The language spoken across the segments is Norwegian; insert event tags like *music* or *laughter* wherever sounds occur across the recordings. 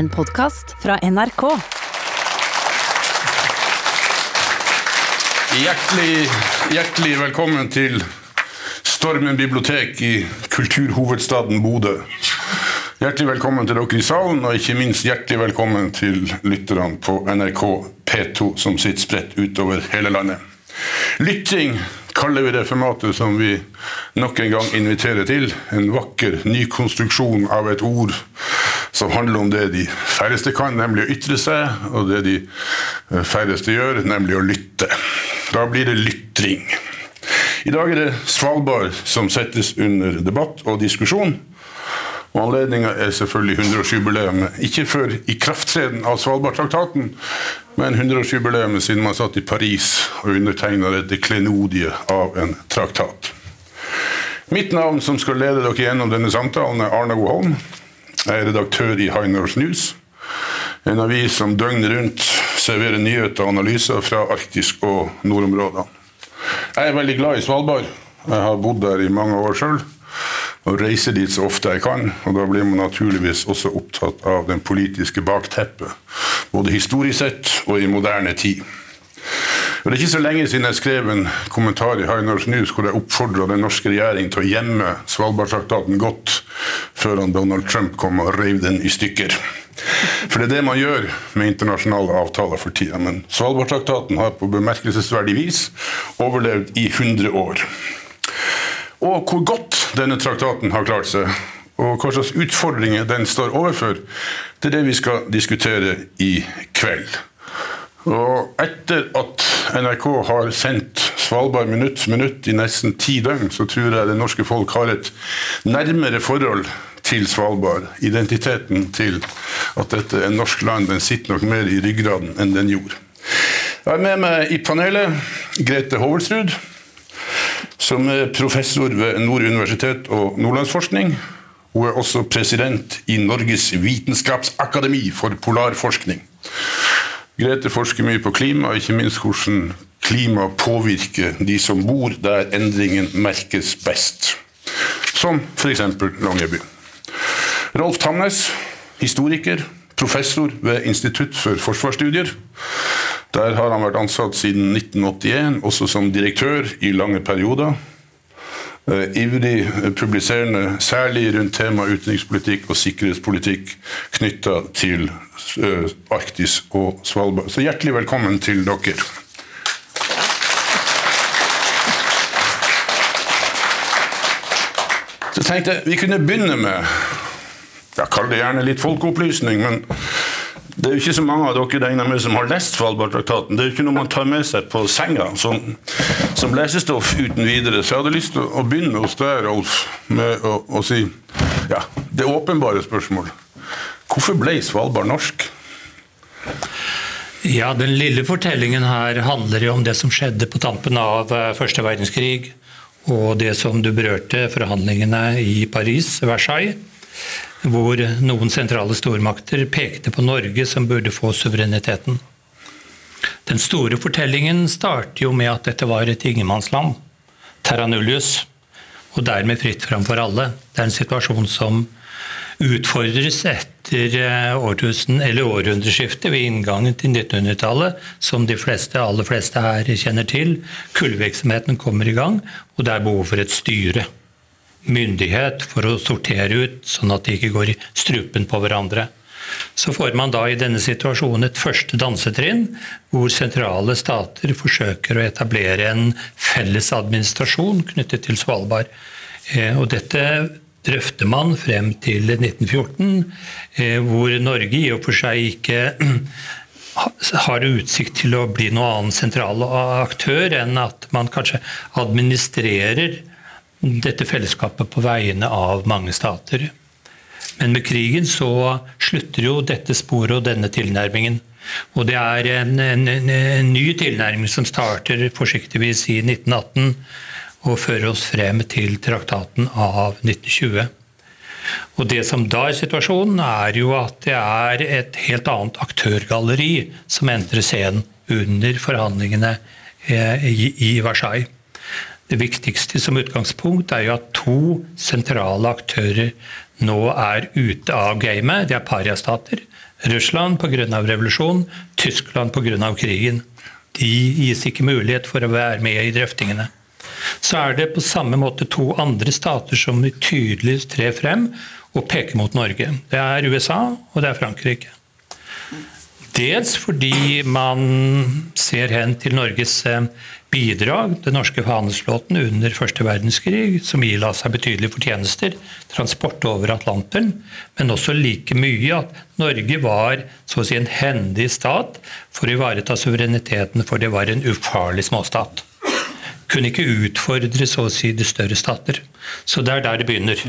En podkast fra NRK. Hjertelig, hjertelig velkommen til Stormen bibliotek i kulturhovedstaden Bodø. Hjertelig velkommen til dere i salen, og ikke minst hjertelig velkommen til lytterne på NRK P2 som sitter spredt utover hele landet. Lytting kaller vi det formatet som vi nok en gang inviterer til. En vakker nykonstruksjon av et ord som handler om det de færreste kan, nemlig å ytre seg, og det de færreste gjør, nemlig å lytte. Da blir det lytring. I dag er det Svalbard som settes under debatt og diskusjon. Og Anledninga er selvfølgelig 100-årsjubileet, ikke før ikrafttreden av Svalbardtraktaten, men 100-årsjubileet siden man satt i Paris og undertegna dette klenodiet av en traktat. Mitt navn som skal lede dere gjennom denne samtalen, er Arne O. Jeg er redaktør i North News, en avis som døgnet rundt serverer nyheter og analyser fra Arktis og nordområdene. Jeg er veldig glad i Svalbard. Jeg har bodd der i mange år sjøl og reiser dit så ofte jeg kan. og Da blir man naturligvis også opptatt av den politiske bakteppet, både historisk sett og i moderne tid. Det er ikke så lenge siden jeg skrev en kommentar i High News hvor jeg oppfordra den norske regjering til å gjemme Svalbardtraktaten godt før han Donald Trump kom og reiv den i stykker. For det er det man gjør med internasjonale avtaler for tida. Men Svalbardtraktaten har på bemerkelsesverdig vis overlevd i 100 år. Og hvor godt denne traktaten har klart seg, og hva slags utfordringer den står overfor, det er det vi skal diskutere i kveld. Og etter at NRK har sendt Svalbard minutt for minutt i nesten ti døgn, så tror jeg det norske folk har et nærmere forhold til Svalbard. Identiteten til at dette er norsk land, den sitter nok mer i ryggraden enn den gjorde. Jeg har med meg i panelet Grete Hovelsrud, som er professor ved Nord universitet og Nordlandsforskning. Hun er også president i Norges vitenskapsakademi for polarforskning. Grete forsker mye på klima, ikke minst hvordan klima påvirker de som bor der endringen merkes best. Som f.eks. Longyearbyen. Rolf Tamnes, historiker, professor ved Institutt for forsvarsstudier. Der har han vært ansatt siden 1981, også som direktør i lange perioder. Uh, ivrig publiserende særlig rundt tema utenrikspolitikk og sikkerhetspolitikk knytta til Arktis og Svalbard. Så hjertelig velkommen til dere. Så tenkte jeg vi kunne begynne med jeg kaller det gjerne litt folkeopplysning, men det er jo ikke så mange av dere regner med som har lest Svalbardtraktaten. Det er jo ikke noe man tar med seg på senga som, som lesestoff uten videre. Så jeg hadde lyst til å begynne hos deg, Rolf, med å, å si ja, det åpenbare spørsmålet. Hvorfor ble Svalbard norsk? Ja, Den lille fortellingen her handler jo om det som skjedde på tampen av eh, første verdenskrig, og det som du berørte, forhandlingene i Paris, Versailles hvor noen sentrale stormakter pekte på Norge som burde få suvereniteten. Den store fortellingen starter jo med at dette var et ingenmannsland, terra nullius, og dermed fritt fram for alle. Det er en situasjon som utfordres etter eh, årtusen, århundreskiftet ved inngangen til 1900-tallet, som de fleste, aller fleste her kjenner til. Kullvirksomheten kommer i gang, og det er behov for et styre myndighet for å sortere ut, sånn at de ikke går i strupen på hverandre. Så får man da i denne situasjonen et første dansetrinn, hvor sentrale stater forsøker å etablere en felles administrasjon knyttet til Svalbard. Eh, og dette drøfter man frem til 1914, eh, hvor Norge i og for seg ikke *clears throat* har utsikt til å bli noen annen sentral aktør enn at man kanskje administrerer dette fellesskapet på vegne av mange stater. Men med krigen så slutter jo dette sporet og denne tilnærmingen. Og det er en, en, en ny tilnærming som starter forsiktigvis i 1918 og fører oss frem til traktaten av 1920. Og Det som da er situasjonen, er jo at det er et helt annet aktørgalleri som entrer scenen under forhandlingene eh, i Versailles. Det viktigste som utgangspunkt er jo at to sentrale aktører nå er ute av gamet. De er pariastater. Russland pga. revolusjonen, Tyskland pga. krigen. De gis ikke mulighet for å være med i drøftingene. Så er det på samme måte to andre stater som tydelig trer frem og peker mot Norge. Det er USA og det er Frankrike. Dels fordi man ser hen til Norges eh, bidrag, den norske handelsflåten under første verdenskrig, som ila seg betydelige fortjenester, transport over Atlanteren, men også like mye at Norge var så å si en hendig stat for å ivareta suvereniteten, for det var en ufarlig småstat kunne ikke utfordre så å si de større stater. Så det er der det begynner.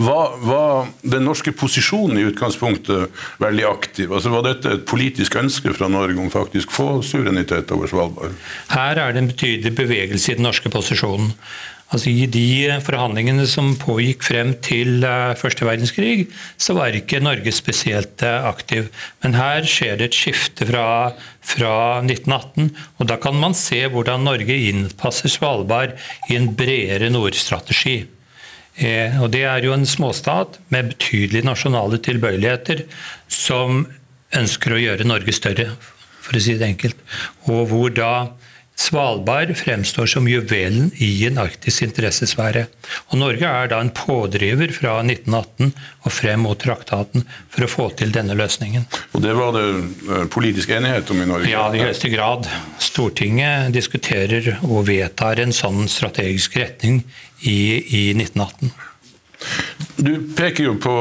Var, var den norske posisjonen i utgangspunktet veldig aktiv? Altså Var dette et politisk ønske fra Norge om faktisk få suverenitet over Svalbard? Her er det en betydelig bevegelse i den norske posisjonen. Altså I de forhandlingene som pågikk frem til eh, første verdenskrig, så var ikke Norge spesielt eh, aktiv. Men her skjer det et skifte fra, fra 1918, og da kan man se hvordan Norge innpasser Svalbard i en bredere nordstrategi. Eh, og Det er jo en småstat med betydelige nasjonale tilbøyeligheter som ønsker å gjøre Norge større, for å si det enkelt. Og hvor da Svalbard fremstår som juvelen i en arktisk interessesfære. Og Norge er da en pådriver fra 1918 og frem mot traktaten for å få til denne løsningen. Og Det var det eh, politisk enighet om i Norge? Ja, i høyeste grad. Stortinget diskuterer og vedtar en sånn strategisk retning i, i 1918. Du peker jo på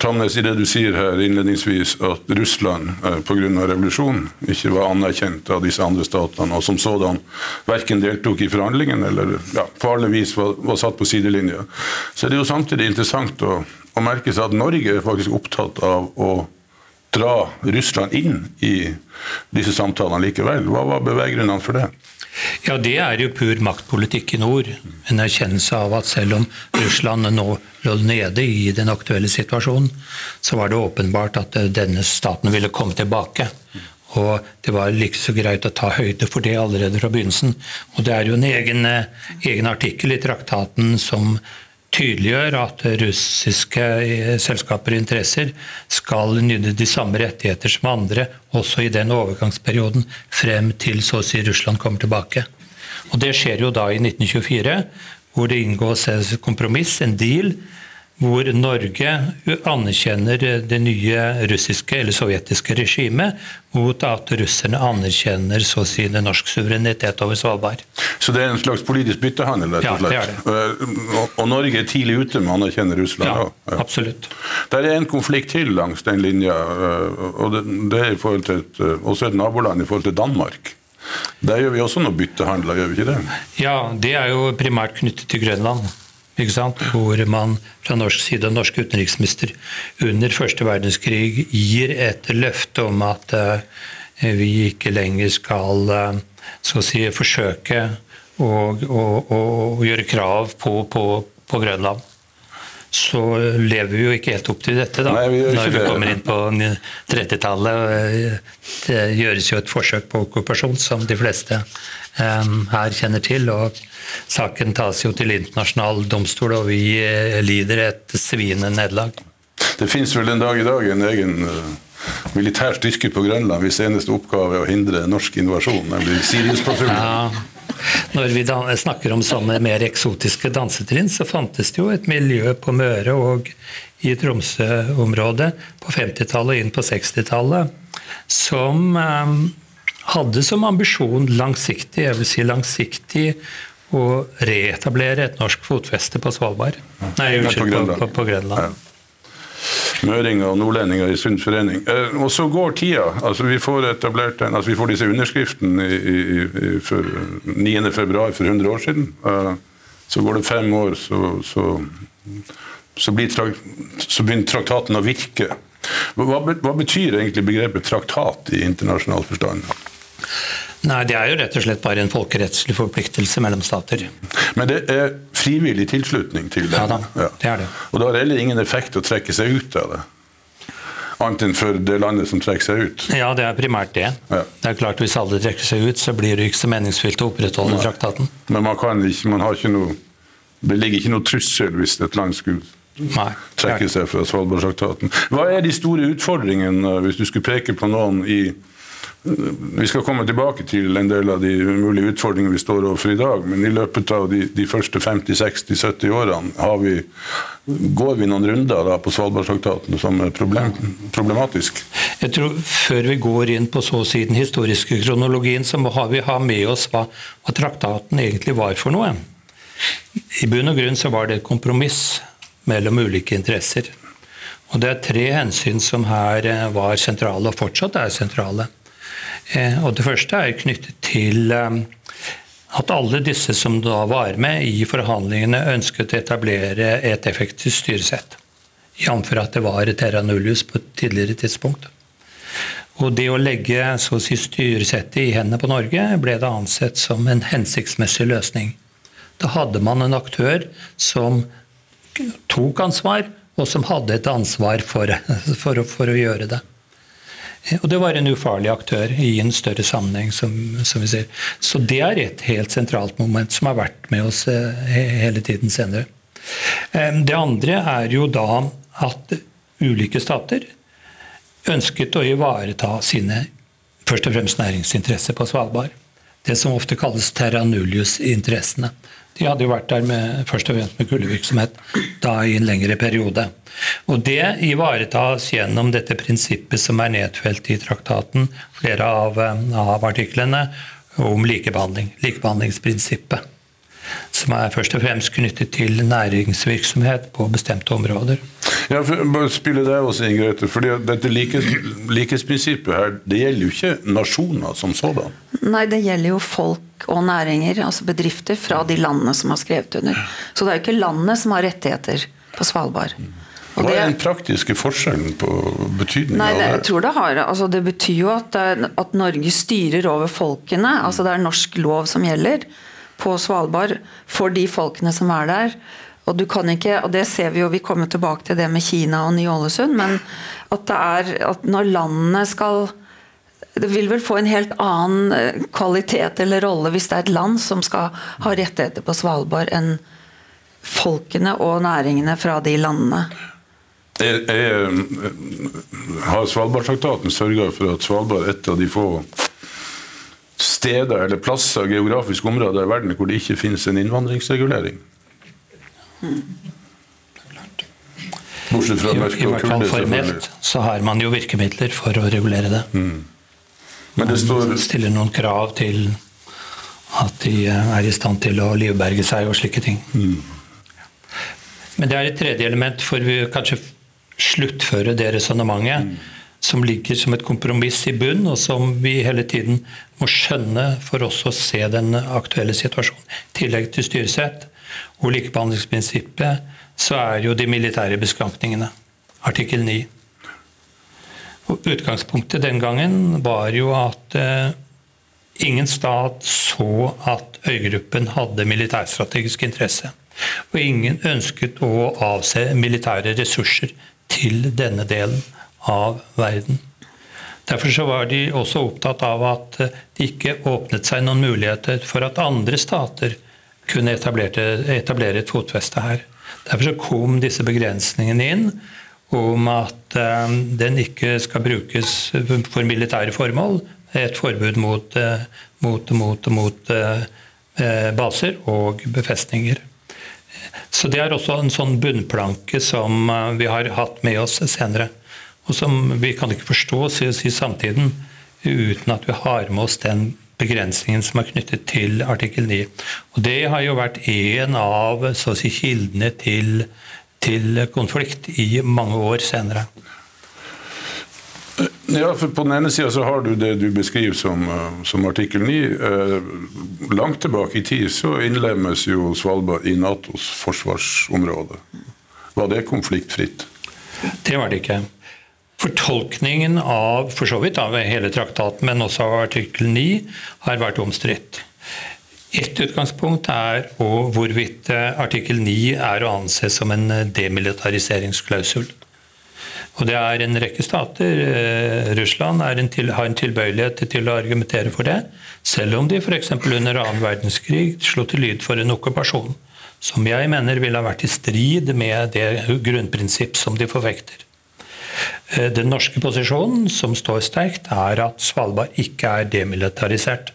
Tamnes, i det du sier her innledningsvis, at Russland eh, pga. revolusjonen ikke var anerkjent av disse andre statene, og som sådan verken deltok i forhandlingene eller ja, på vis var, var, satt på sidelinja. Så det er jo samtidig interessant å, å merke seg at Norge er faktisk opptatt av å dra Russland inn i disse samtalene likevel. Hva var beveggrunnene for det? Ja, Det er jo pur maktpolitikk i nord. En erkjennelse av at selv om Russland nå lå nede i den aktuelle situasjonen, så var det åpenbart at denne staten ville komme tilbake. Og det var like så greit å ta høyde for det allerede fra begynnelsen. Og det er jo en egen, egen artikkel i traktaten som tydeliggjør at russiske eh, selskaper og interesser skal nyte de samme rettigheter som andre, også i den overgangsperioden frem til så å si Russland kommer tilbake. Og Det skjer jo da i 1924, hvor det inngås et kompromiss, en deal, hvor Norge anerkjenner det nye russiske eller sovjetiske regimet, mot at russerne anerkjenner så å si det norsk suverenitet over Svalbard. Så det er en slags politisk byttehandel? rett og slett? Ja, det er det. Og Norge er tidlig ute med å anerkjenne Russland? Ja, ja. absolutt. Der er en konflikt til langs den linja, og det er i forhold til et, også et naboland i forhold til Danmark. Der gjør vi også noe byttehandler, gjør vi ikke det? Ja, det er jo primært knyttet til Grønland hvor man fra norsk side norsk utenriksminister under første verdenskrig gir et løfte om at uh, vi ikke lenger skal uh, skal si, forsøke å, å, å, gjøre krav på, på, på, Grønland. Så lever vi jo ikke helt opp til dette, da. Nei, vi Når vi kommer inn på 30-tallet. Det gjøres jo et forsøk på okkupasjon, som de fleste her kjenner til. og Saken tas jo til internasjonal domstol, og vi eh, lider et sviende nederlag. Det finnes vel en dag i dag en egen uh, militær styrke på Grønland hvis eneste oppgave er å hindre norsk invasjon, nemlig Sirius-patruljen. Ja. Når vi snakker om sånne mer eksotiske dansetrinn, så fantes det jo et miljø på Møre og i Tromsø-området på 50-tallet og inn på 60-tallet som um, hadde som ambisjon langsiktig, jeg vil si langsiktig, å reetablere et norsk fotfeste på Svalbard. Nei, unnskyld, på Grønland. På, på, Grønland. Ja. Møringer og nordlendinger i Sunds forening. Eh, og så går tida. altså Vi får etablert den, altså vi får disse underskriftene i, i, i, for 9.2. for 100 år siden. Eh, så går det fem år, så, så, så, så begynner traktaten å virke. Hva, hva betyr egentlig begrepet traktat i internasjonal forstand? Nei, Det er jo rett og slett bare en folkerettslig forpliktelse mellom stater. Men det er frivillig tilslutning til det? Ja da, det er det. Og da har det heller ingen effekt å trekke seg ut av det? Annet enn for det landet som trekker seg ut? Ja, det er primært det. Ja. Det er klart Hvis alle trekker seg ut, så blir det ikke så meningsfylt å opprettholde Nei. traktaten. Men man kan ikke, man har ikke noe Det ligger ikke noe trussel hvis et land skulle Nei. trekke seg fra Svalbardtraktaten. Hva er de store utfordringene, hvis du skulle peke på noen i vi skal komme tilbake til en del av de mulige utfordringene vi står overfor i dag, men i løpet av de, de første 50-60-70 årene vi, går vi noen runder på Svalbardtraktaten som er problem, problematisk? Jeg tror Før vi går inn på så å si den historiske kronologien, så må vi ha med oss hva, hva traktaten egentlig var for noe. I bunn og grunn så var det et kompromiss mellom ulike interesser. Og Det er tre hensyn som her eh, var sentrale, og fortsatt er sentrale. Eh, og Det første er knyttet til eh, at alle disse som da var med i forhandlingene, ønsket å etablere et effektivt styresett. Jf. at det var terra nullius på et tidligere tidspunkt. Og det å legge så å si, styresettet i hendene på Norge ble det ansett som en hensiktsmessig løsning. Da hadde man en aktør som tok ansvar, og som hadde et ansvar for, *laughs* for, for å gjøre det. Og det var en ufarlig aktør i en større sammenheng, som, som, vi ser. Så det er et helt sentralt moment som har vært med oss eh, hele tiden senere. Det andre er jo da at ulike stater ønsket å ivareta sine først og fremst næringsinteresser på Svalbard. Det som ofte kalles terra nullius-interessene. De hadde jo vært der med, først og fremst med kullvirksomhet da i en lengre periode. Og Det ivaretas gjennom dette prinsippet som er nedfelt i traktaten, flere av, av artiklene, om likebehandling. Likebehandlingsprinsippet. Som er først og fremst knyttet til næringsvirksomhet på bestemte områder. Ja, for, bare spille deg også Ingrid. Fordi Dette likes, likhetsprinsippet her, det gjelder jo ikke nasjoner som sådan. Nei, det gjelder jo folk og næringer, altså bedrifter, fra de landene som har skrevet under. Så det er jo ikke landet som har rettigheter på Svalbard. Hva er den praktiske forskjellen på betydningen Nei, det, av det? Jeg tror det, har, altså det betyr jo at, at Norge styrer over folkene. altså Det er norsk lov som gjelder på Svalbard for de folkene som er der. Og du kan ikke, og det ser vi jo, vi kommer tilbake til det med Kina og Ny-Ålesund, men at det er at når landene skal det vil vel få en helt annen eh, kvalitet eller rolle hvis det er et land som skal ha rettigheter på Svalbard, enn folkene og næringene fra de landene. Jeg, jeg, har Svalbardtraktaten sørga for at Svalbard er et av de få steder eller plasser, geografiske områder i verden hvor det ikke finnes en innvandringsregulering? Bortsett fra mørke I, i hvert fall formelt så har man jo virkemidler for å regulere det. Mm. Men det står... Man stiller noen krav til at de er i stand til å livberge seg og slike ting. Mm. Men det er et tredje element, for vi kanskje sluttføre det resonnementet. Mm. Som ligger som et kompromiss i bunn, og som vi hele tiden må skjønne for oss å se den aktuelle situasjonen. I tillegg til styresett og likebehandlingsprinsippet, så er jo de militære beskrankningene. Artikkel 9. Og utgangspunktet den gangen var jo at eh, ingen stat så at øygruppen hadde militærstrategisk interesse. Og ingen ønsket å avse militære ressurser til denne delen av verden. Derfor så var de også opptatt av at det ikke åpnet seg noen muligheter for at andre stater kunne etablere, et fotfeste her. Derfor så kom disse begrensningene inn om at um, den ikke skal brukes for militære formål. Et forbud mot, uh, mot, mot, mot uh, baser og befestninger. Så det er også en sånn bunnplanke som vi har hatt med oss senere. Og som vi kan ikke forstå si, si samtiden uten at vi har med oss den begrensningen som er knyttet til artikkel 9. Og Det har jo vært en av så å si, kildene til, til konflikt i mange år senere. Ja, for På den ene sida har du det du beskriver som, som artikkel 9. Eh, langt tilbake i tid så innlemmes jo Svalbard i Natos forsvarsområde. Var det konfliktfritt? Det var det ikke. Fortolkningen av for så vidt av hele traktaten, men også av artikkel 9, har vært omstridt. Ett utgangspunkt er hvorvidt eh, artikkel 9 er å anse som en eh, demilitariseringsklausul. Og det er en rekke stater, eh, Russland en til, har en tilbøyelighet til å argumentere for det, selv om de f.eks. under annen verdenskrig slo til lyd for en okkupasjon. som jeg mener ville ha vært i strid med det grunnprinsipp som de forfekter. Eh, den norske posisjonen, som står sterkt, er at Svalbard ikke er demilitarisert.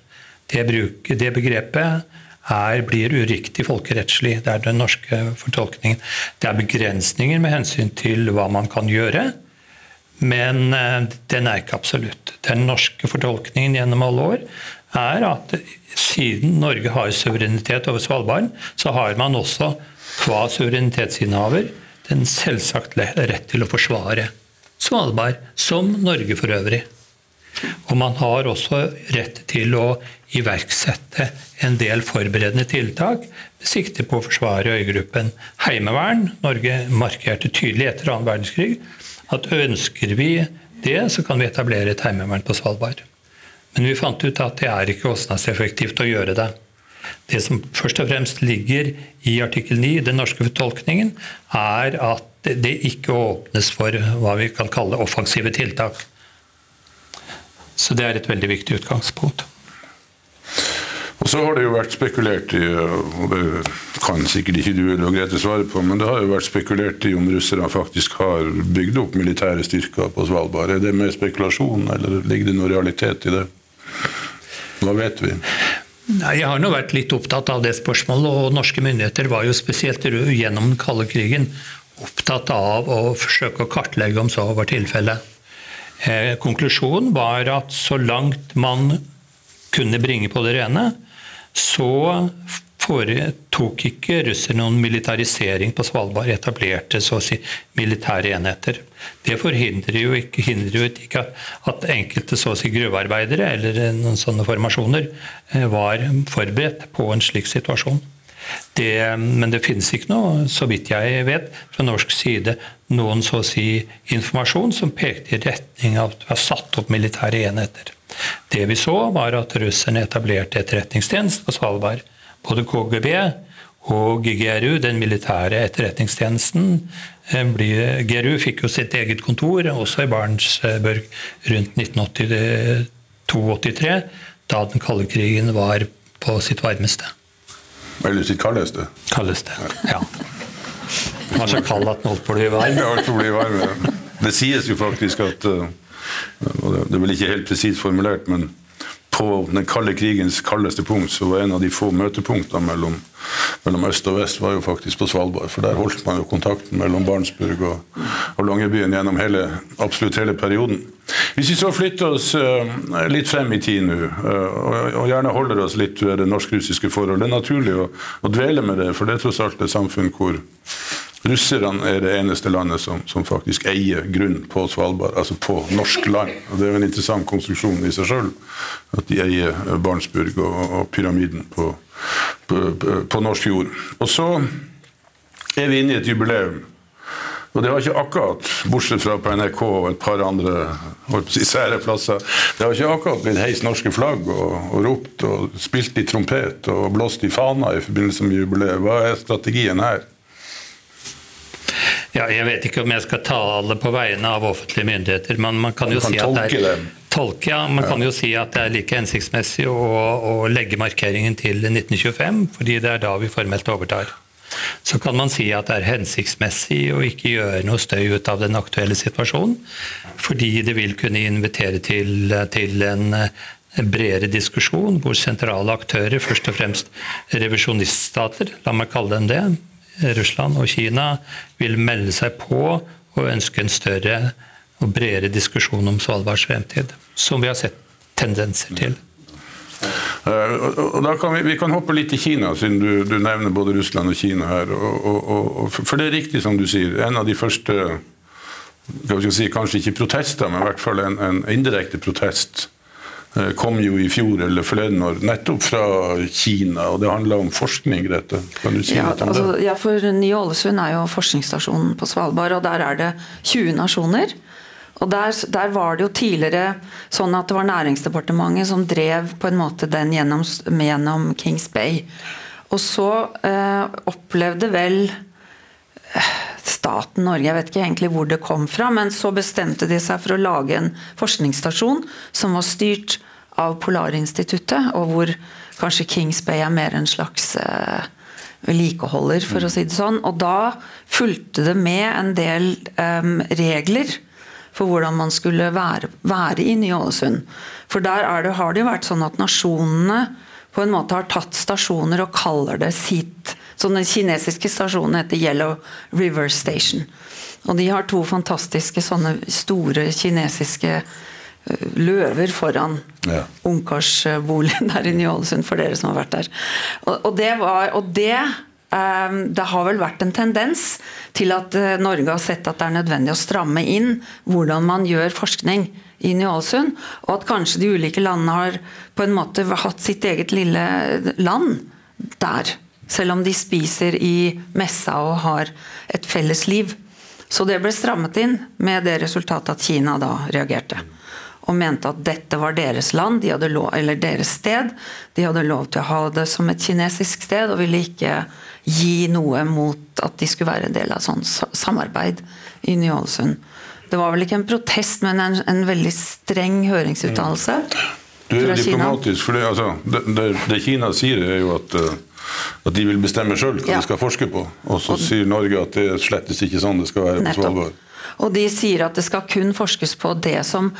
Det, bruk, det begrepet er, blir uriktig folkerettslig. Det er den norske fortolkningen. Det er begrensninger med hensyn til hva man kan gjøre, men eh, den er ikke absolutt. Den norske fortolkningen gjennom alle år er at siden Norge har suverenitet over Svalbard, så har man også hva suverenitetsinnehaver den selvsagt rett til å forsvare Svalbard, som Norge for øvrig. Og man har også rett til å iverksette en del forberedende tiltak med sikte på å forsvare øygruppen. Heimevern. Norge markerte tydelig etter annen verdenskrig at ønsker vi det, så kan vi etablere et heimevern på Svalbard. Men vi fant ut at det er ikke kostnadseffektivt å gjøre det. Det som først og fremst ligger i artikkel 9, den norske fortolkningen, er at det ikke åpnes for hva vi kan kalle offensive tiltak. Så det er et veldig viktig utgangspunkt. Og så har det jo vært spekulert i, og det kan sikkert ikke du eller Grete svare på, men det har jo vært spekulert i om russerne faktisk har bygd opp militære styrker på Svalbard. Er det mer spekulasjon, eller ligger det noe realitet i det? Hva vet vi? Nei, Jeg har nå vært litt opptatt av det spørsmålet, og norske myndigheter var jo spesielt gjennom den kalde krigen opptatt av å forsøke å kartlegge om så var tilfellet. Eh, konklusjonen var at så langt man kunne bringe på det rene, så foretok ikke russerne noen militarisering på Svalbard, etablerte så å si militære enheter. Det forhindrer jo ikke, jo ikke at enkelte så å si gruvearbeidere eller noen sånne formasjoner eh, var forberedt på en slik situasjon. Det, men det finnes ikke noe, så vidt jeg vet, fra norsk side noen så å si informasjon som pekte i retning av at vi har satt opp militære enheter. Det vi så, var at russerne etablerte etterretningstjeneste på Svalbard. Både KGB og GRU, den militære etterretningstjenesten. Eh, GRU fikk jo sitt eget kontor, også i Barentsburg, rundt 1982-83, da den kalde krigen var på sitt varmeste. Eller sitt kaldeste. Kaldeste, ja. Den var så kald at den holdt på å bli varm. Det sies jo faktisk at uh, det er vel ikke helt presist formulert, men på den kalde krigens kaldeste punkt så var en av de få møtepunktene mellom, mellom øst og vest var jo faktisk på Svalbard. For der holdt man jo kontakten mellom Barentsburg og, og Longyearbyen gjennom hele, absolutt hele perioden. Hvis vi så flytter oss uh, litt frem i tid nå, og, og, gjerne holder oss litt ved det norsk-russiske forholdet, Det er naturlig å, å, dvele med det, for det er tross alt et samfunn hvor Russerne er det eneste landet som, som, faktisk eier grunn på Svalbard, altså på norsk land. Og Det er jo en interessant konstruksjon i seg sjøl, at de eier Barentsburg og, og pyramiden på, på, på, norsk jord. Og så er vi inne i et jubileum. Og det har ikke akkurat, bortsett fra på NRK og et par andre si, sære plasser, det har ikke akkurat blitt heist norske flagg og, og ropt og spilt i trompet og blåst i fana i forbindelse med jubileet. Hva er strategien her? Ja, jeg vet ikke om jeg skal tale på vegne av offentlige myndigheter, men man kan jo kan si at det er, tolke, ja, man kan jo si at det er like hensiktsmessig å, å, legge markeringen til 1925, fordi det er da vi formelt overtar. Så kan man si at det er hensiktsmessig å ikke gjøre noe støy ut av den aktuelle situasjonen, fordi det vil kunne invitere til, til en bredere diskusjon hvor sentrale aktører, først og fremst revisjoniststater, la meg kalle dem det, Russland og Kina vil melde seg på og ønske en større og bredere diskusjon om Svalbards fremtid, som vi har sett tendenser til. Uh, og da kan vi, vi, kan hoppe litt til Kina, siden du, du nevner både Russland og Kina her. Og, og, og, for det er riktig som du sier, en av de første si, Kanskje ikke protester, men i hvert fall en, en indirekte protest Eh, kom jo i fjor eller forleden år nettopp fra Kina, og det handla om forskning. Grete. Kan du si ja, litt om altså, det? Ja, for Ny-Ålesund er jo forskningsstasjonen på Svalbard, og der er det 20 nasjoner. Og der, der, var det jo tidligere sånn at det var Næringsdepartementet som drev på en måte den gjennom, gjennom Kings Bay. Og så eh, opplevde vel eh, staten Norge, jeg vet ikke egentlig hvor det kom fra, men så bestemte de seg for å lage en forskningsstasjon som var styrt av Polarinstituttet, og hvor kanskje Kings Bay er mer en slags eh, vedlikeholder, for å si det sånn. Og da fulgte det med en del um, regler for hvordan man skulle være, være i Ny-Ålesund. For der det, har det jo vært sånn at nasjonene på en måte har tatt stasjoner og kaller det sitt. Så den kinesiske stasjonen heter Yellow River Station. Og de har to fantastiske sånne store kinesiske eh, løver foran ja. ungkarsboligen der i Ny-Ålesund, for dere som har vært der. Og, og det, var, og det Ehm, det har vel vært en tendens til at eh, Norge har sett at det er nødvendig å stramme inn hvordan man gjør forskning i Ny-Ålesund, og at kanskje de ulike landene har på en måte hatt sitt eget lille land der. Selv om de spiser i messa og har et felles liv. Så det ble strammet inn med det resultatet at Kina da reagerte og mente at dette var deres land, de lov, eller deres sted. De hadde lov til å ha det som et kinesisk sted, og ville ikke gi noe mot at de skulle være en del av sånn samarbeid i Ny-Ålesund. Det var vel ikke en protest, men en, en veldig streng høringsuttalelse. Du er diplomatisk, for det, altså, det, det, det, Kina sier, er jo at, uh, at de vil bestemme sjøl hva ja. de skal forske på. Og så sier Norge at det er slettes ikke sånn det skal være på Svalbard. Og de sier at det skal kun forskes på det som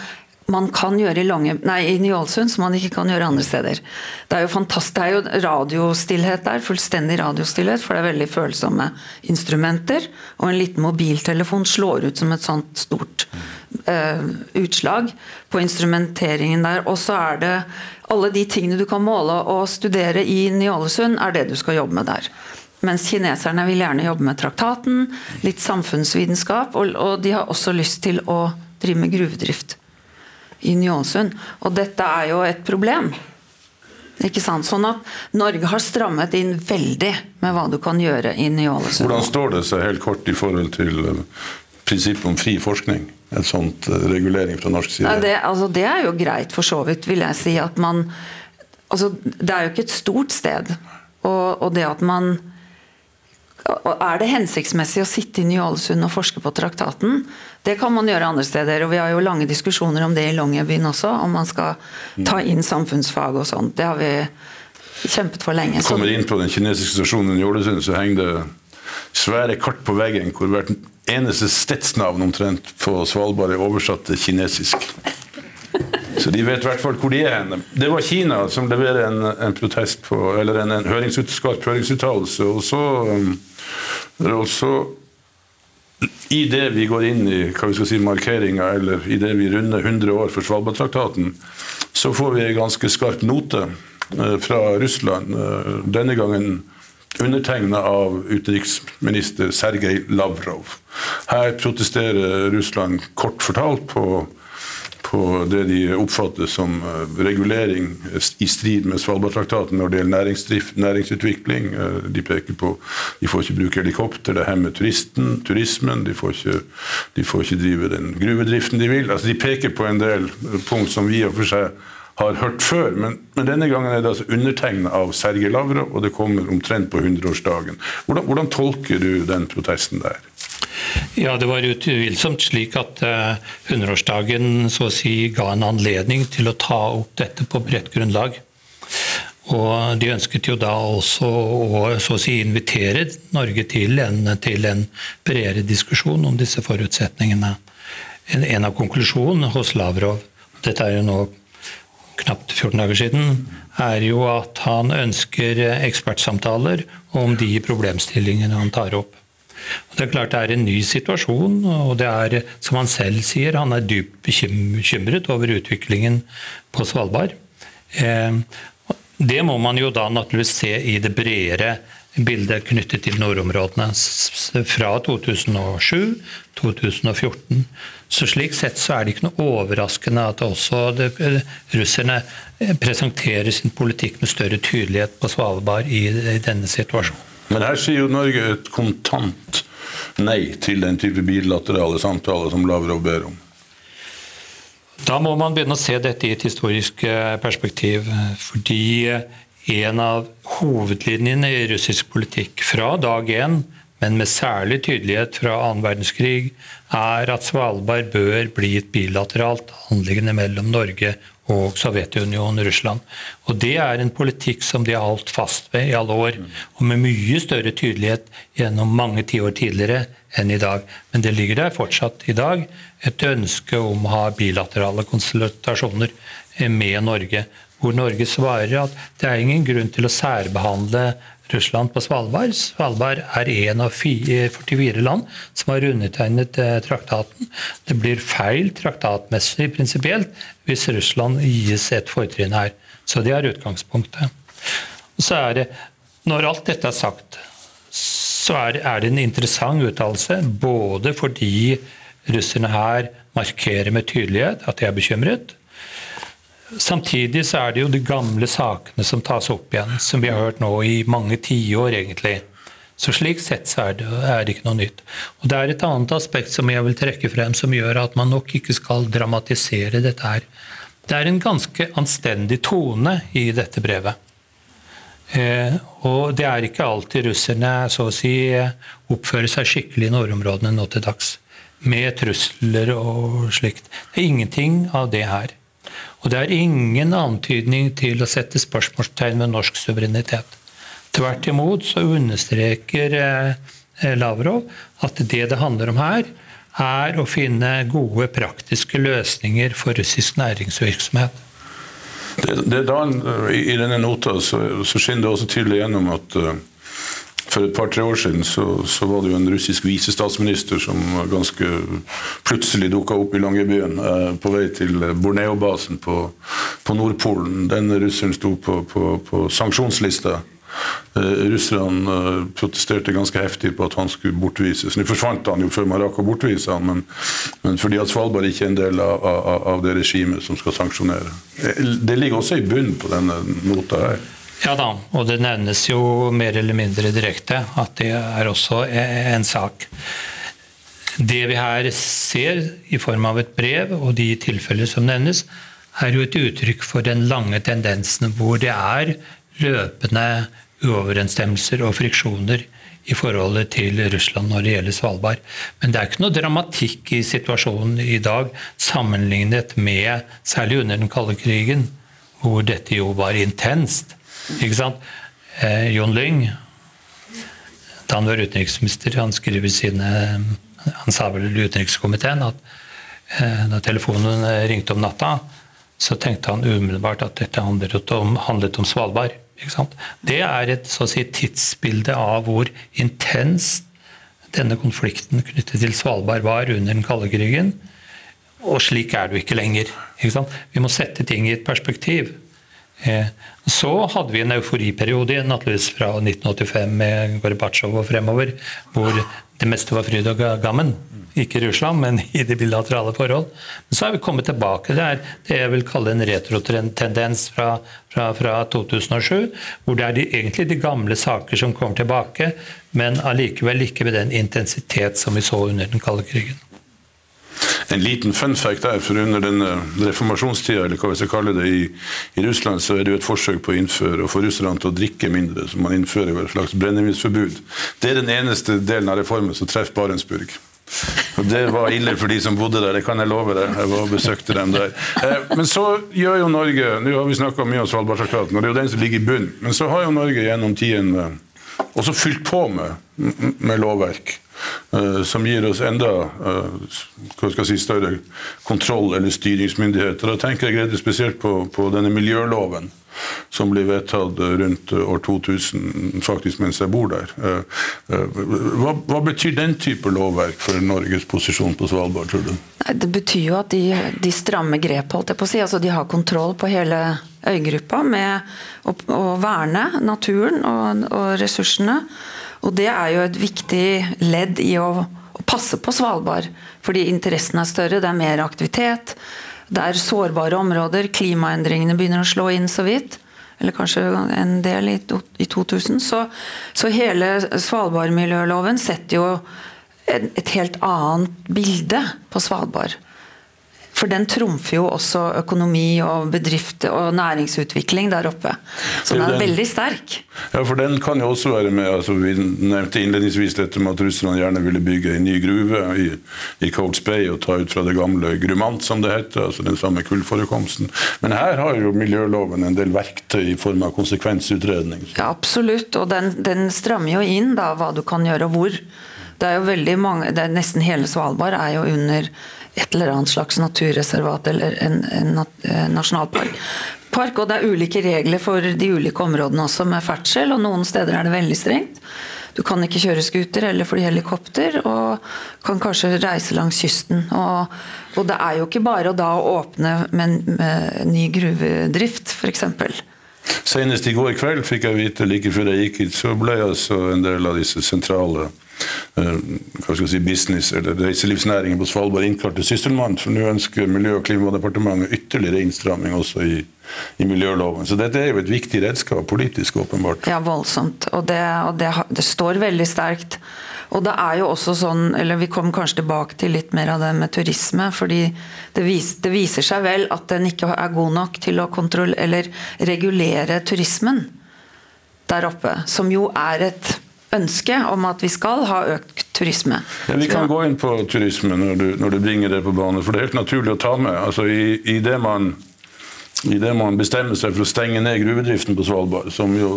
man kan gjøre i, Lange, nei, i Ny-Ålesund som man ikke kan gjøre andre steder. Det er jo fantastisk, det er jo radiostillhet der, fullstendig radiostillhet, for det er veldig følsomme instrumenter. Og en liten mobiltelefon slår ut som et sånt stort uh, utslag på instrumenteringen der. Og så er det alle de tingene du kan måle og studere i Ny-Ålesund, er det du skal jobbe med der. Mens kineserne vil gjerne jobbe med traktaten, litt samfunnsvitenskap, og, og de har også lyst til å drive med gruvedrift i Ny-Ålesund. Og dette er jo et problem. Ikke sant? Sånn at Norge har strammet inn veldig med hva du kan gjøre i Ny-Ålesund. Hvordan står det seg helt kort i forhold til eh, prinsippet om fri forskning? En sånn regulering fra norsk side? Ja, det, altså, det, er jo greit, for så vidt, vil jeg si. At man Altså, det er jo ikke et stort sted. Og, og det at man er det hensiktsmessig å sitte i Ny-Ålesund og forske på traktaten? Det kan man gjøre andre steder, og vi har jo lange diskusjoner om det i Longyearbyen også. Om man skal ta inn samfunnsfag og sånt. Det har vi kjempet for lenge. Kommer inn på den kinesiske stasjonen i Ålesund, så henger det svære kart på veggen hvor hvert eneste stedsnavn omtrent på Svalbard er oversatt til kinesisk. Så de vet i hvert fall hvor de er. Det var Kina som leverer en, en protest på, eller en, en høringsut, høringsuttalelse. Og så um, og så i det vi går inn i hva vi skal si, markeringa, eller i det vi runder 100 år for Svalbardtraktaten, så får vi en ganske skarp note eh, fra Russland. Eh, denne gangen undertegna av utenriksminister Sergej Lavrov. Her protesterer Russland kort fortalt på på det de oppfatter som eh, regulering i strid med Svalbardtraktaten når det gjelder næringsutvikling. Eh, de peker på de får ikke bruke helikopter, det hemmer turisten, turismen. De får, ikke, de får ikke drive den gruvedriften de vil. Altså, de peker på en del punkt som vi og for seg har hørt før, men, men, denne gangen er det altså undertegna av Sergej Lavrov, og det kommer omtrent på 100-årsdagen. Hvordan, hvordan tolker du den protesten der? Ja, Det var utvilsomt slik at 100-årsdagen så å si ga en anledning til å ta opp dette på bredt grunnlag. Og De ønsket jo da også å så å si invitere Norge til en, til en bredere diskusjon om disse forutsetningene. En, en av konklusjonene hos Lavrov, dette er jo nå knapt 14 dager siden, er jo at han ønsker ekspertsamtaler om de problemstillingene han tar opp. Det er klart det er en ny situasjon, og det er, som han selv sier, han er dypt bekymret over utviklingen på Svalbard. Eh, det må man jo da naturligvis se i det bredere bildet knyttet til nordområdene fra 2007 2014. Så Slik sett så er det ikke noe overraskende at også det, russerne presenterer sin politikk med større tydelighet på Svalbard i, i denne situasjonen. Men her sier jo Norge et kontant nei til den type bilaterale samtaler som Lavrov ber om. Da må man begynne å se dette i et historisk eh, perspektiv. Fordi en av hovedlinjene i russisk politikk fra dag én men med særlig tydelighet fra annen verdenskrig, er at Svalbard bør bli et bilateralt anliggende mellom Norge og Sovjetunionen Russland. Og Det er en politikk som de har holdt fast ved i alle år, og med mye større tydelighet gjennom mange tiår tidligere enn i dag. Men det ligger der fortsatt i dag et ønske om å ha bilaterale konsultasjoner med Norge, hvor Norge svarer at det er ingen grunn til å særbehandle Russland på Svalbard. Svalbard er én av 44 land som har undertegnet eh, traktaten. Det blir feil traktatmessig prinsipielt hvis Russland gis et fortrinn her. Så det er utgangspunktet. Så er det, Når alt dette er sagt, så er, det en interessant uttalelse. Både fordi russerne her markerer med tydelighet at de er bekymret, Samtidig så er det jo de gamle sakene som tas opp igjen, som vi har hørt nå i mange tiår, egentlig. Så slik sett så er det, er det, ikke noe nytt. Og Det er et annet aspekt som jeg vil trekke frem, som gjør at man nok ikke skal dramatisere dette her. Det er en ganske anstendig tone i dette brevet. Eh, og det er ikke alltid russerne så å si oppfører seg skikkelig i nordområdene nå til dags. Med trusler og slikt. Det er ingenting av det her. Og det er ingen antydning til å sette spørsmålstegn ved norsk suverenitet. Tvert imot så understreker eh, Lavrov at det det handler om her, er å finne gode praktiske løsninger for russisk næringsvirksomhet. Det, det da, I denne nota så, så skinner det også tydelig gjennom at uh, for et par-tre år siden så, så, var det jo en russisk visestatsminister som ganske plutselig dukka opp i Longyearbyen eh, på vei til Borneo-basen på, på, Nordpolen. Denne russeren sto på, på, på sanksjonslista. Eh, russerne eh, protesterte ganske heftig på at han skulle bortvises. Nå forsvant han jo før man rakk å bortvise han, men, men, fordi at Svalbard ikke er en del av, av, av det regimet som skal sanksjonere. Eh, det ligger også i bunnen på denne nota her. Ja da, og det nevnes jo mer eller mindre direkte at det er også en sak. Det vi her ser i form av et brev og de tilfeller som nevnes, er jo et uttrykk for den lange tendensen hvor det er løpende uoverensstemmelser og friksjoner i forholdet til Russland når det gjelder Svalbard. Men det er ikke noe dramatikk i situasjonen i dag sammenlignet med særlig under den kalde krigen, hvor dette jo var intenst. Ikke sant? Eh, Jon Lyng, da han var utenriksminister, han skriver sine Han sa vel i utenrikskomiteen at eh, da telefonen ringte om natta, så tenkte han umiddelbart at dette handlet om, handlet om Svalbard. Det er et si, tidsbilde av hvor intenst denne konflikten knyttet til Svalbard var under den kalde krigen. Og slik er det jo ikke lenger. Ikke Vi må sette ting i et perspektiv. Eh, så hadde vi en euforiperiode fra 1985 med Gorbatsjov og fremover, hvor det meste var fryd og gammen. Ikke i Russland, men *laughs* i de bilaterale forhold. Men så er vi kommet tilbake. Det er det jeg vil kalle en retrotendens fra, fra, fra 2007, hvor det er de, egentlig de gamle saker som kommer tilbake, men allikevel ikke med den intensitet som vi så under den kalde krigen. En liten fun fact der, for under denne reformasjonstida, eller hva vi skal kalle det, i, i, Russland, så er det jo et forsøk på å innføre og få russerne til å drikke mindre. Så man innfører jo et slags brennevinsforbud. Det er den eneste delen av reformen som treffer Barentsburg. Og Det var ille for de som bodde der, det kan jeg love deg. Jeg var og besøkte dem der. Eh, men så gjør jo Norge Nå har vi snakka mye om Svalbardtraktaten, og det er jo den som ligger i bunnen. Men så har jo Norge gjennom tidene også fylt på med, med lovverk. Eh, som gir oss enda uh, si, større kontroll- eller styringsmyndighet. Da tenker jeg spesielt på, på, denne miljøloven som ble vedtatt rundt år 2000, faktisk mens jeg bor der. Hva, hva, betyr den type lovverk for Norges posisjon på Svalbard, tror du? Det betyr jo at de, de strammer grep, holdt jeg på å si. Altså, de har kontroll på hele øygruppa med å, å verne naturen og, og ressursene. Og det er jo et viktig ledd i å, passe på Svalbard. Fordi interessen er større, det er mer aktivitet. Det er sårbare områder. Klimaendringene begynner å slå inn så vidt. Eller kanskje en del i, i 2000. Så, så hele Svalbardmiljøloven setter jo et, et helt annet bilde på Svalbard. For den trumfer jo også økonomi og bedrift og næringsutvikling der oppe. Så den er den- veldig sterk. Ja, for den kan jo også være med. altså Vi nevnte innledningsvis dette med at russerne gjerne ville bygge en ny gruve i, i Coates Bay og ta ut fra det gamle Grumant, som det heter, altså den samme kullforekomsten. Men her har jo miljøloven en del verktøy i form av konsekvensutredning. Ja, absolutt. Og den, den strammer jo inn da, hva du kan gjøre og hvor. Det er jo veldig mange, det er Nesten hele Svalbard er jo under et eller annet slags naturreservat eller en, en nat- eh, nasjonalpark. Park, og Det er ulike regler for de ulike områdene også med ferdsel, og noen steder er det veldig strengt. Du kan ikke kjøre scooter eller fly helikopter, og kan kanskje reise langs kysten. Og, og det er jo ikke bare å da åpne med, med ny gruvedrift, f.eks. Senest i går kveld fikk jeg vite, like før jeg gikk hit, så ble altså en del av disse sentrale hva skal jeg si, business- eller reiselivsnæringen på Svalbard innkalt til sysselmann. For nå ønsker Miljø- og klimadepartementet ytterligere innstramming også i, i miljøloven. Så dette er jo et viktig redskap politisk, åpenbart. Ja, voldsomt. Og, det, og det, det står veldig sterkt. Og det er jo også sånn, eller vi kommer kanskje tilbake til litt mer av det med turisme, fordi det, vis, det viser seg vel at den ikke er god nok til å kontrollere, eller regulere turismen der oppe. Som jo er et ønske om at vi skal ha økt turisme. Ja, vi kan gå inn på turisme når du, når du bringer det på bane, for det er helt naturlig å ta med. Altså, i, i, det man, Idet man bestemmer seg for å stenge ned gruvedriften på Svalbard, som jo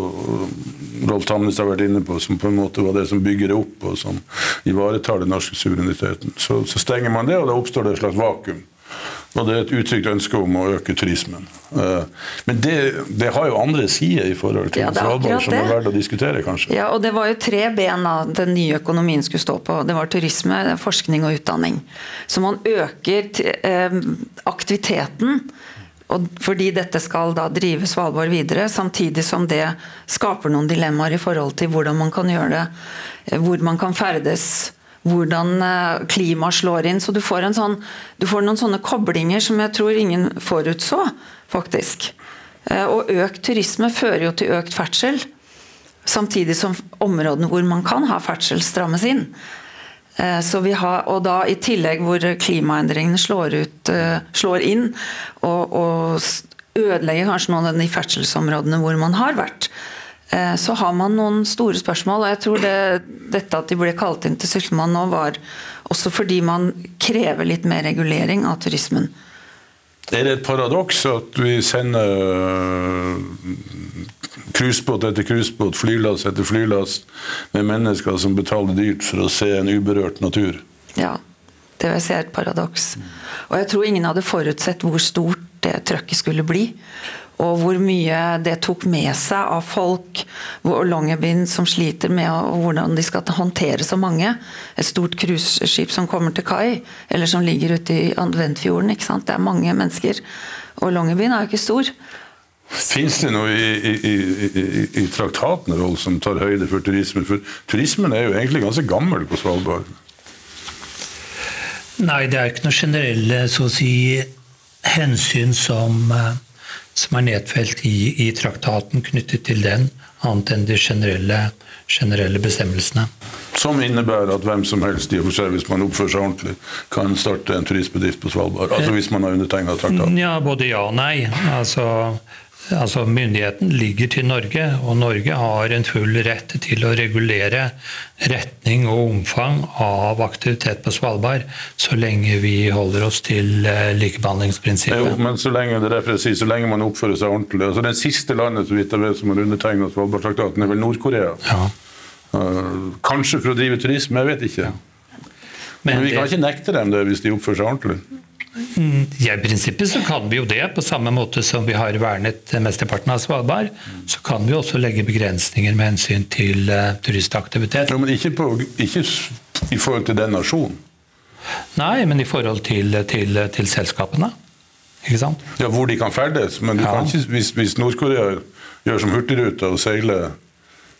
Rolf Tamnes har vært inne på, som på en måte var det som bygger det opp og som ivaretar den norske suvereniteten, så, så stenger man det, og da oppstår det et slags vakuum. Og det er et uttrykt ønske om å øke turismen. Eh, Men det, det har jo andre sider i forhold til Ja, Svalbard som er verdt å diskutere, kanskje. Ja, og det var jo tre ben den nye økonomien skulle stå på. Det var turisme, forskning og utdanning. Så man øker eh, aktiviteten og fordi dette skal da drive Svalbard videre, samtidig som det skaper noen dilemmaer i forhold til hvordan man kan gjøre det, eh, hvor man kan ferdes, hvordan klima klimaet slår inn. Så du får, sånn, du får noen sånne koblinger som jeg tror ingen forutså, faktisk. Eh, Og økt turisme fører jo til økt ferdsel. Samtidig som områdene hvor man kan ha ferdsel, strammes inn. Eh, har, og da i tillegg hvor klimaendringene slår, ut, eh, slår inn og, og ødelegger kanskje noen av de ferdselsområdene hvor man har vært, eh, så har man noen store spørsmål. Og jeg tror det, dette at de ble kalt inn til Sysselmannen nå, var også fordi man krever litt mer regulering av turismen. Er det et paradoks at vi sender cruisebåt etter cruisebåt, flylast etter flylast, med mennesker som betaler dyrt for å se en uberørt natur? Ja, det vil jeg si er et paradoks. Og jeg tror ingen hadde forutsett hvor stort det trøkket skulle bli. Og hvor mye det tok med seg av folk og Longyearbyen som sliter med hvordan de skal håndtere så mange. Et stort cruiseskip som kommer til kai, eller som ligger ute i Adventfjorden. ikke sant? Det er mange mennesker. Og Longyearbyen er jo ikke stor. Fins det noe i, i, i, i, i traktaten Rolf, som tar høyde for turisme? For turismen er jo egentlig ganske gammel på Svalbard. Nei, det er ikke noe generelle så å si, hensyn som, eh, som er nedfelt i, i traktaten knyttet til den, annet enn de generelle, generelle bestemmelsene. Som innebærer at hvem som helst, i og for seg, hvis man oppfører seg ordentlig, kan starte en turistbedrift på Svalbard. Altså hvis man har undertegna traktaten. Ja, både ja og nei. Altså, altså Myndigheten ligger til Norge, og Norge har en full rett til å regulere retning og omfang av aktivitet på Svalbard, så lenge vi holder oss til likebehandlingsprinsippet. Jo, men så lenge, det er derfor så lenge man oppfører seg ordentlig. Altså det siste landet så vidt jeg vet, som har undertegna Svalbardtraktaten, er vel Nord-Korea. Ja. Eh, kanskje for å drive turisme, jeg vet ikke. Men, vi kan det- ikke nekte dem det hvis de oppfører seg ordentlig. Ja, I prinsippet så kan vi jo det, på samme måte som vi har vernet mesteparten av Svalbard. Så kan vi også legge begrensninger med hensyn til uh, turistaktivitet. Ja, men ikke, på, ikke i forhold til den nasjonen. Nei, men i forhold til, til, til selskapene. Ikke sant? Ja, hvor de kan ferdes. Men Ja. ikke, hvis, hvis Nord-Korea gjør som Hurtigruta og seiler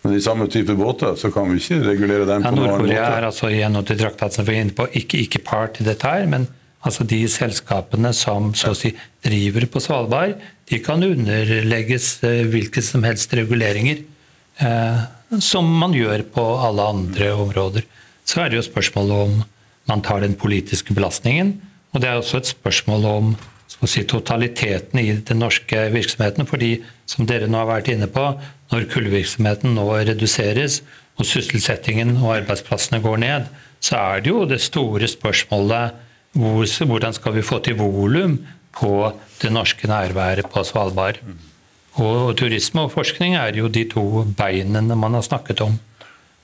med de samme type båter, så kan vi ikke regulere dem Ja, på noen annen Nord-Korea er måte. altså i henhold til traktaten som vi er inne på, ikke, ikke part i dette her, men altså de selskapene som så å si driver på Svalbard, de kan underlegges eh, hvilke som helst reguleringer, eh, som man gjør på alle andre områder. Så er det jo spørsmålet om man tar den politiske belastningen, Og det er også et spørsmål om si, totaliteten i den norske virksomheten. fordi, som dere nå har vært inne på, når kullvirksomheten nå reduseres, og sysselsettingen og arbeidsplassene går ned, så er det jo det store spørsmålet hvordan skal vi få til volum på det norske nærværet på Svalbard. Og turisme og forskning er jo de to beinene man har snakket om.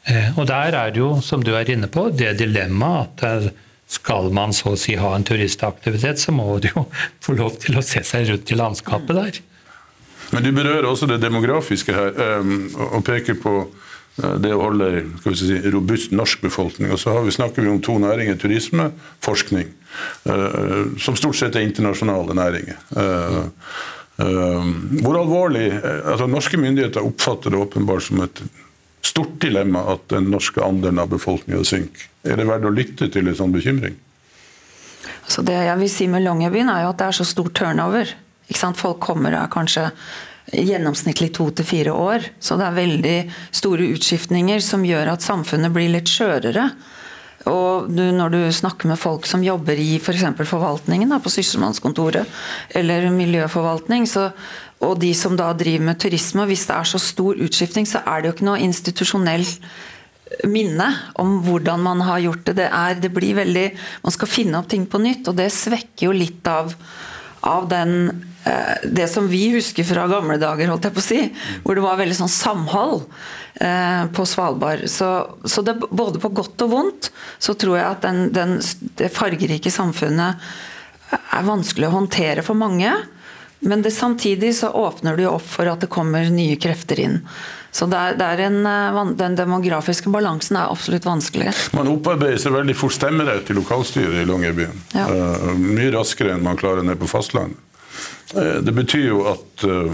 Eh, og der er det jo, som du er inne på, det dilemmaet at eh, skal man så å si ha en turistaktivitet, så må du jo *laughs* få lov til å se seg rundt i landskapet der. Men du berører også det demografiske her, eh, og peker på det å holde si, robust norsk befolkning. Og så vi, snakker vi om to næringer, turisme, forskning. Som stort sett er internasjonale næringer. Hvor alvorlig altså Norske myndigheter oppfatter det åpenbart som et stort dilemma at den norske andelen av befolkninga synker. Er det verdt å lytte til en sånn bekymring? Så det jeg vil si med Longyearbyen, er jo at det er så stor turnover. Folk kommer her kanskje gjennomsnittlig to til fire år. Så det er veldig store utskiftninger som gjør at samfunnet blir litt skjørere. Og du, når du snakker med folk som jobber i f.eks. For forvaltningen, da, på Sysselmannskontoret, eller miljøforvaltning, så, og de som da driver med turisme, hvis det er så stor utskifting, så er det jo ikke noe institusjonell minne om hvordan man har gjort det. Det, er, det blir veldig Man skal finne opp ting på nytt, og det svekker jo litt av, av den det som vi husker fra gamle dager, holdt jeg på å si, hvor det var veldig sånn samhold eh, på Svalbard. Så, så det, både på godt og vondt så tror jeg at den, den, det fargerike samfunnet er vanskelig å håndtere for mange. Men det, samtidig så åpner det jo opp for at det kommer nye krefter inn. Så det er, det er en, eh, Den demografiske balansen er absolutt vanskelig. Man opparbeider seg veldig fort stemmerett i lokalstyret i Longyearbyen. Ja. Uh, mye raskere enn man klarer ned på fastlandet. Uh, det betyr jo at uh,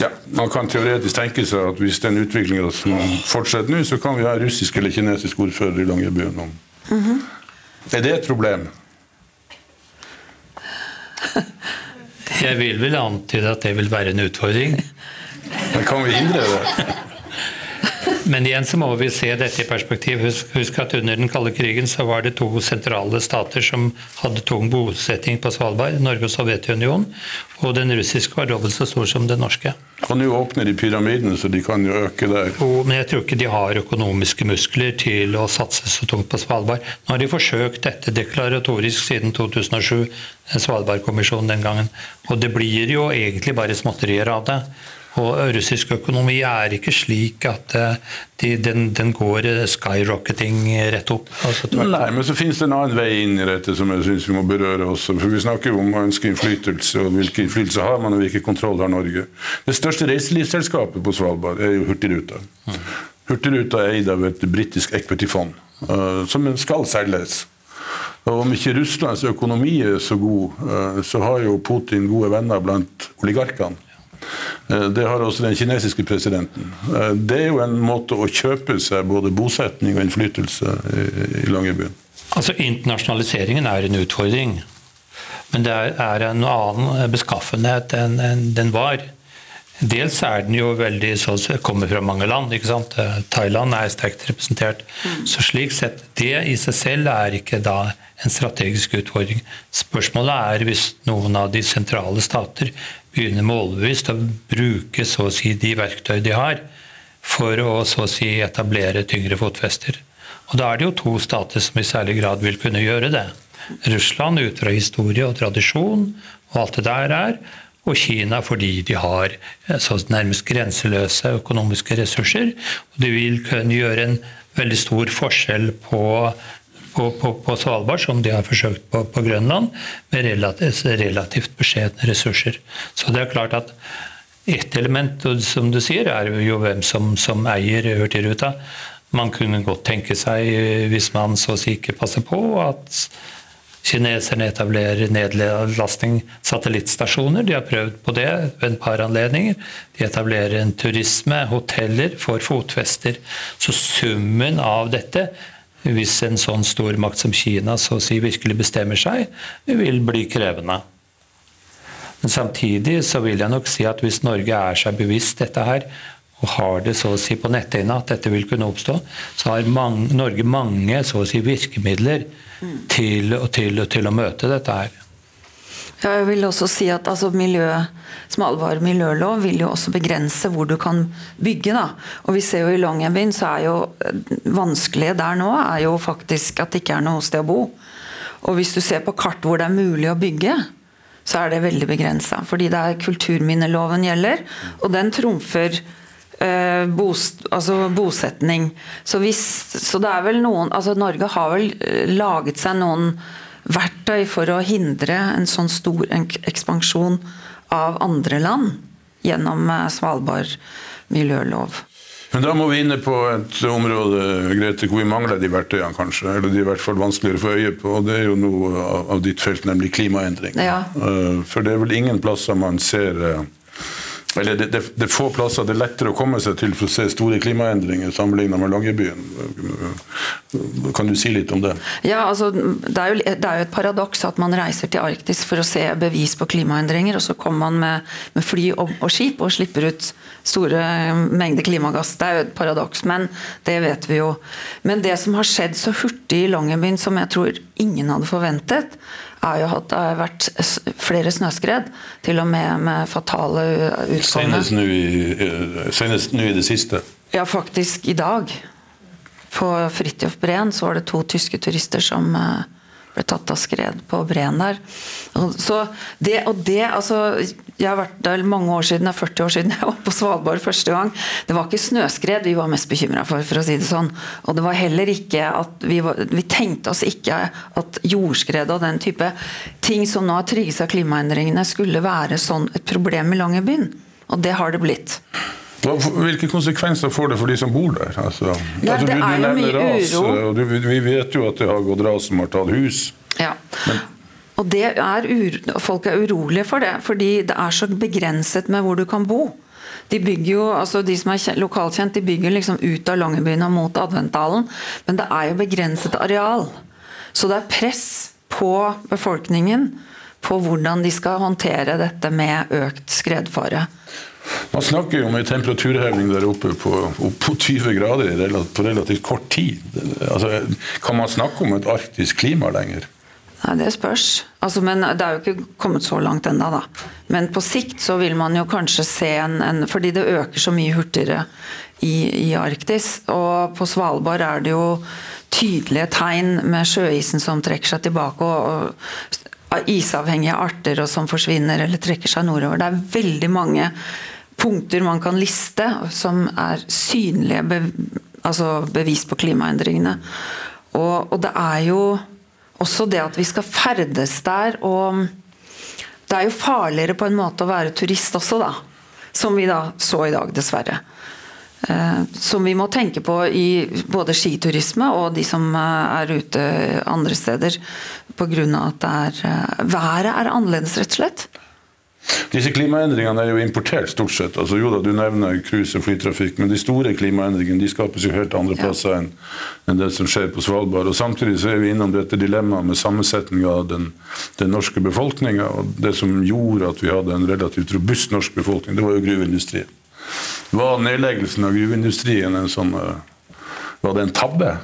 ja, Man kan teoretisk tenke seg at hvis den utviklinga fortsetter nå, så kan vi ha russisk eller kinesisk ordfører i Longyearbyen. Mm -hmm. Er det et problem? Jeg vil vel antyde at det vil være en utfordring. Men kan vi hindre det? *laughs* Men igjen så må vi se dette i perspektiv. Husk, husk, at under den kalde krigen så var det to sentrale stater som hadde tung bosetting på Svalbard. Norge og Sovjetunionen. Og den russiske var dobbelt så stor som den norske. Og nå åpner de pyramidene, så de kan jo øke der. Jo, men jeg tror ikke de har økonomiske muskler til å satse så tungt på Svalbard. Nå har de forsøkt dette deklaratorisk siden 2007, Svalbardkommisjonen den gangen. Og det blir jo egentlig bare småtterier av det. Og russisk økonomi er ikke slik at de, den, den, går skyrocketing rett opp. Altså, Nei, men så finnes det en annen vei inn i dette som jeg syns vi må berøre også. For vi snakker jo om å ønske innflytelse, og hvilken innflytelse har man, og hvilken kontroll har Norge. Det største reiselivsselskapet på Svalbard er jo Hurtigruta. Hurtigruta er eid av et britisk equity-fond, som skal selges. Og Om ikke Russlands økonomi er så god, så har jo Putin gode venner blant oligarkene. Eh, det har også den kinesiske presidenten. Eh, det er jo en måte å kjøpe seg både bosetning og innflytelse i Longyearbyen. Altså Internasjonaliseringen er en utfordring, men det er en annen beskaffenhet enn den var. Dels er den jo veldig så, kommer fra mange land. ikke sant? Eh, Thailand er sterkt representert. Mm. Så slik sett, Det i seg selv er ikke da en strategisk utfordring. Spørsmålet er hvis noen av de sentrale stater begynner målbevisst å bruke så å si de verktøy de har, for å så å si etablere tyngre fotfester. Og Da er det jo to stater som i særlig grad vil kunne gjøre det. Russland ut fra historie og tradisjon og alt det der er, og Kina fordi de har så nærmest grenseløse økonomiske ressurser. Og de vil kunne gjøre en veldig stor forskjell på på, på, på, Svalbard, som de har forsøkt på, på Grønland, med relativt, relativt beskjedne ressurser. Så det er klart at ett element, som du sier, er jo hvem som, som eier Hurtigruta. Man kunne godt tenke seg, hvis man så å si ikke passer på, at kineserne etablerer nedlastning satellittstasjoner. De har prøvd på det ved et par anledninger. De etablerer en turisme, hoteller for fotfester. Så summen av dette hvis en sånn stor makt som Kina så å si virkelig bestemmer seg, vil bli krevende. Men samtidig så vil jeg nok si at hvis Norge er seg bevisst dette her, og har det så å si på netthinna at dette vil kunne oppstå, så har mange, Norge mange så å si virkemidler til, til, til å møte dette her. Ja, jeg vil også si at altså, miljø, Smalbard miljølov vil jo også begrense hvor du kan bygge. da. Og vi ser jo I Longyearbyen så er jo eh, vanskelige der nå er jo faktisk at det ikke er noe sted å bo. Og hvis du ser på kart hvor det er mulig å bygge, så er det veldig begrensa. Fordi det er kulturminneloven gjelder, og den trumfer eh, bost, altså bosetning. Så, hvis, så det er vel noen altså Norge har vel eh, laget seg noen verktøy for å hindre en sånn stor ekspansjon av andre land gjennom eh, Svalbard miljølov. Men da må vi inne på et område Grete, hvor vi mangler de verktøyene, kanskje. Eller de er i hvert fall vanskeligere å få øye på. og Det er jo noe av ditt felt, nemlig klimaendring. Ja. Eh, for det er vel ingen plasser man ser eller det, det, det, er få plasser det er lettere å komme seg til for å se store klimaendringer sammenlignet med Longyearbyen. Kan du si litt om det? Ja, altså, det, er jo, det er jo et paradoks at man reiser til Arktis for å se bevis på klimaendringer, og så kommer man med, med fly og, og, skip og slipper ut store mengder klimagass. Det er jo et paradoks, men det vet vi jo. Men det som har skjedd så hurtig i Longyearbyen, som jeg tror ingen hadde forventet, er jo at det har vært flere snøskred, til og med med fatale utganger. Senest nå i, nå i det siste? Ja, faktisk i dag. På Fridtjof Breen så var det to tyske turister som eh, ble tatt av skred på breen der. Så det og det, altså Jeg har vært der mange år siden, det er 40 år siden jeg var på Svalbard første gang. Det var ikke snøskred vi var mest bekymra for, for å si det sånn. Og det var heller ikke at vi, var, vi tenkte oss ikke at jordskred og den type ting som nå har trigget av klimaendringene, skulle være sånn et problem i Longyearbyen. Og det har det blitt. Hvilke konsekvenser får det for de som bor der? Altså, ja, altså, det du, du er jo mye ras, uro. og du, vi vet jo at det har gått ras som har tatt hus. Ja. og det er uro, Folk er urolige for det, fordi det er så begrenset med hvor du kan bo. De bygger jo, altså de som er lokalkjent, de bygger liksom ut av Longyearbyen og mot Adventdalen, men det er jo begrenset areal. Så det er press på befolkningen på hvordan de skal håndtere dette med økt skredfare. Man snakker jo om en temperaturheving der oppe på, på 20 grader på relativt kort tid. Altså, kan man snakke om et arktisk klima lenger? Nei, Det spørs. Altså, men Det er jo ikke kommet så langt ennå, da. Men på sikt så vil man jo kanskje se en, en Fordi det øker så mye hurtigere i, i, Arktis. Og på Svalbard er det jo tydelige tegn med sjøisen som trekker seg tilbake. og, og isavhengige arter og som forsvinner eller trekker seg nordover. Det er veldig mange punkter man kan liste som er synlige be, altså bevis på klimaendringene. Og, og, det er jo også det at vi skal ferdes der og Det er jo farligere på en måte å være turist også, da. Som vi da så i dag, dessverre. Eh, som vi må tenke på i både skiturisme og de som eh, er ute andre steder. Pga. at er, eh, været er annerledes, rett og slett. Disse klimaendringene er jo importert, stort sett. Altså, jo da, Du nevner cruise- og flytrafikk, men de store klimaendringene de skapes jo helt andre plasser enn, enn det som skjer på Svalbard. Og Samtidig så er vi innom dette dilemmaet med sammensetninga av den, den norske befolkninga. Det som gjorde at vi hadde en relativt robust norsk befolkning, det var jo gruveindustrien. Var nedleggelsen av gruveindustrien en sånn eh, Var det en tabbe?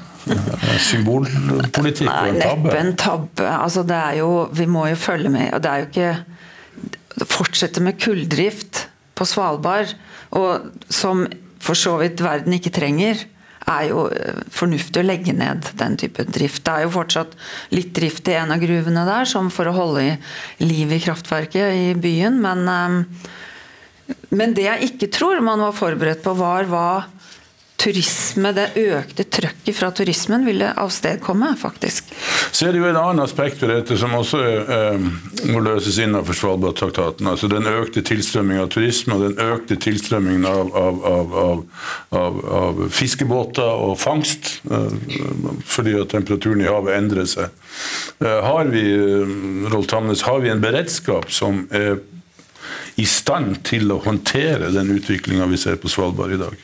Symbolpolitikk og en tabbe? Neppe en tabbe. Altså, det er jo, vi må jo følge med. og det er jo ikke fortsette med kulldrift på Svalbard, og som for så vidt verden ikke trenger, er jo eh, fornuftig å legge ned den type drift. Det er jo fortsatt litt drift i en av gruvene der, som for å holde liv i kraftverket i byen, men, eh, men det jeg ikke tror man var forberedt på, var hva turisme, det økte trøkket fra turismen ville avstedkomme, faktisk. Så er det jo en annen aspekt ved dette som også eh, må løses innenfor Svalbardtraktaten. Altså den økte tilstrømmingen av turisme og den økte tilstrømmingen av, av, av, av fiskebåter og fangst. Eh, fordi at temperaturen i havet endrer seg. Eh, har vi eh, Rolf Tamnes, har vi en beredskap som er i stand til å håndtere den utviklinga vi ser på Svalbard i dag?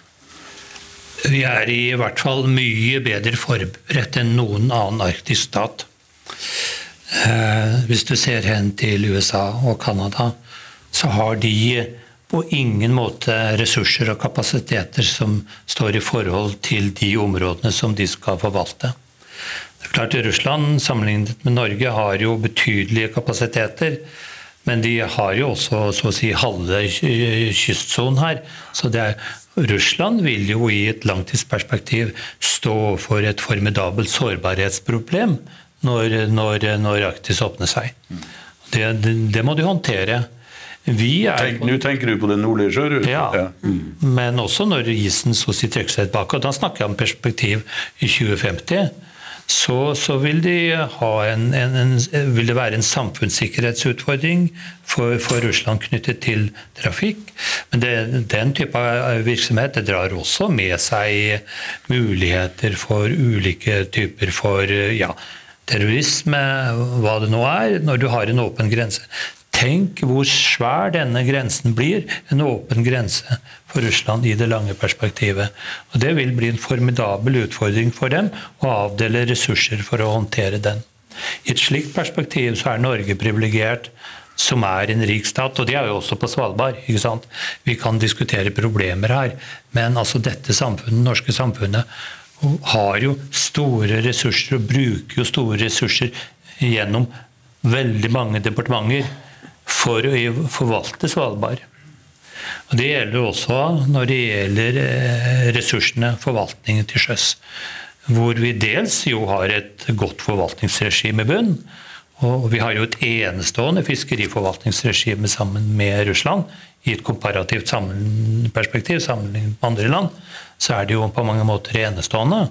Vi er i hvert fall mye bedre forberedt enn noen annen arktisk stat. Eh, hvis du ser hen til USA og Canada, så har de på ingen måte ressurser og kapasiteter som står i forhold til de områdene som de skal forvalte. Det er klart Russland sammenlignet med Norge har jo betydelige kapasiteter. Men de har jo også så å si halve kystsonen her. Så er, Russland vil jo i et langtidsperspektiv stå for et formidabelt sårbarhetsproblem når, når, når Arktis åpner seg. Det, det, det må de håndtere. Nå tenker du på den nordlige sjøruten? Ja, ja. Mm. men også når isen så å si trekker seg tilbake. og Da snakker jeg om perspektiv i 2050 så, så vil, de det være en samfunnssikkerhetsutfordring for, for Russland knyttet til trafikk. Men det, den type virksomhet drar også med seg muligheter for ulike typer for ja, terrorisme, hva det nå er, når du har en åpen grense. Tenk hvor svær denne grensen blir, en åpen grense for Russland i det lange perspektivet. Og Det vil bli en formidabel utfordring for dem å avdele ressurser for å håndtere den. I et slikt perspektiv så er Norge privilegert som er en rik stat, og det er jo også på Svalbard. ikke sant? Vi kan diskutere problemer her, men altså dette samfunnet, det norske samfunnet har jo store ressurser og bruker jo store ressurser gjennom veldig mange departementer for å forvalte Svalbard. Og Det gjelder også når det gjelder eh, ressursene, forvaltningen til sjøs. Hvor vi dels jo har et godt forvaltningsregime i bunn. Og vi har jo et enestående fiskeriforvaltningsregime sammen med Russland. I et komparativt perspektiv sammenlignet med andre land, så er det jo på mange måter enestående.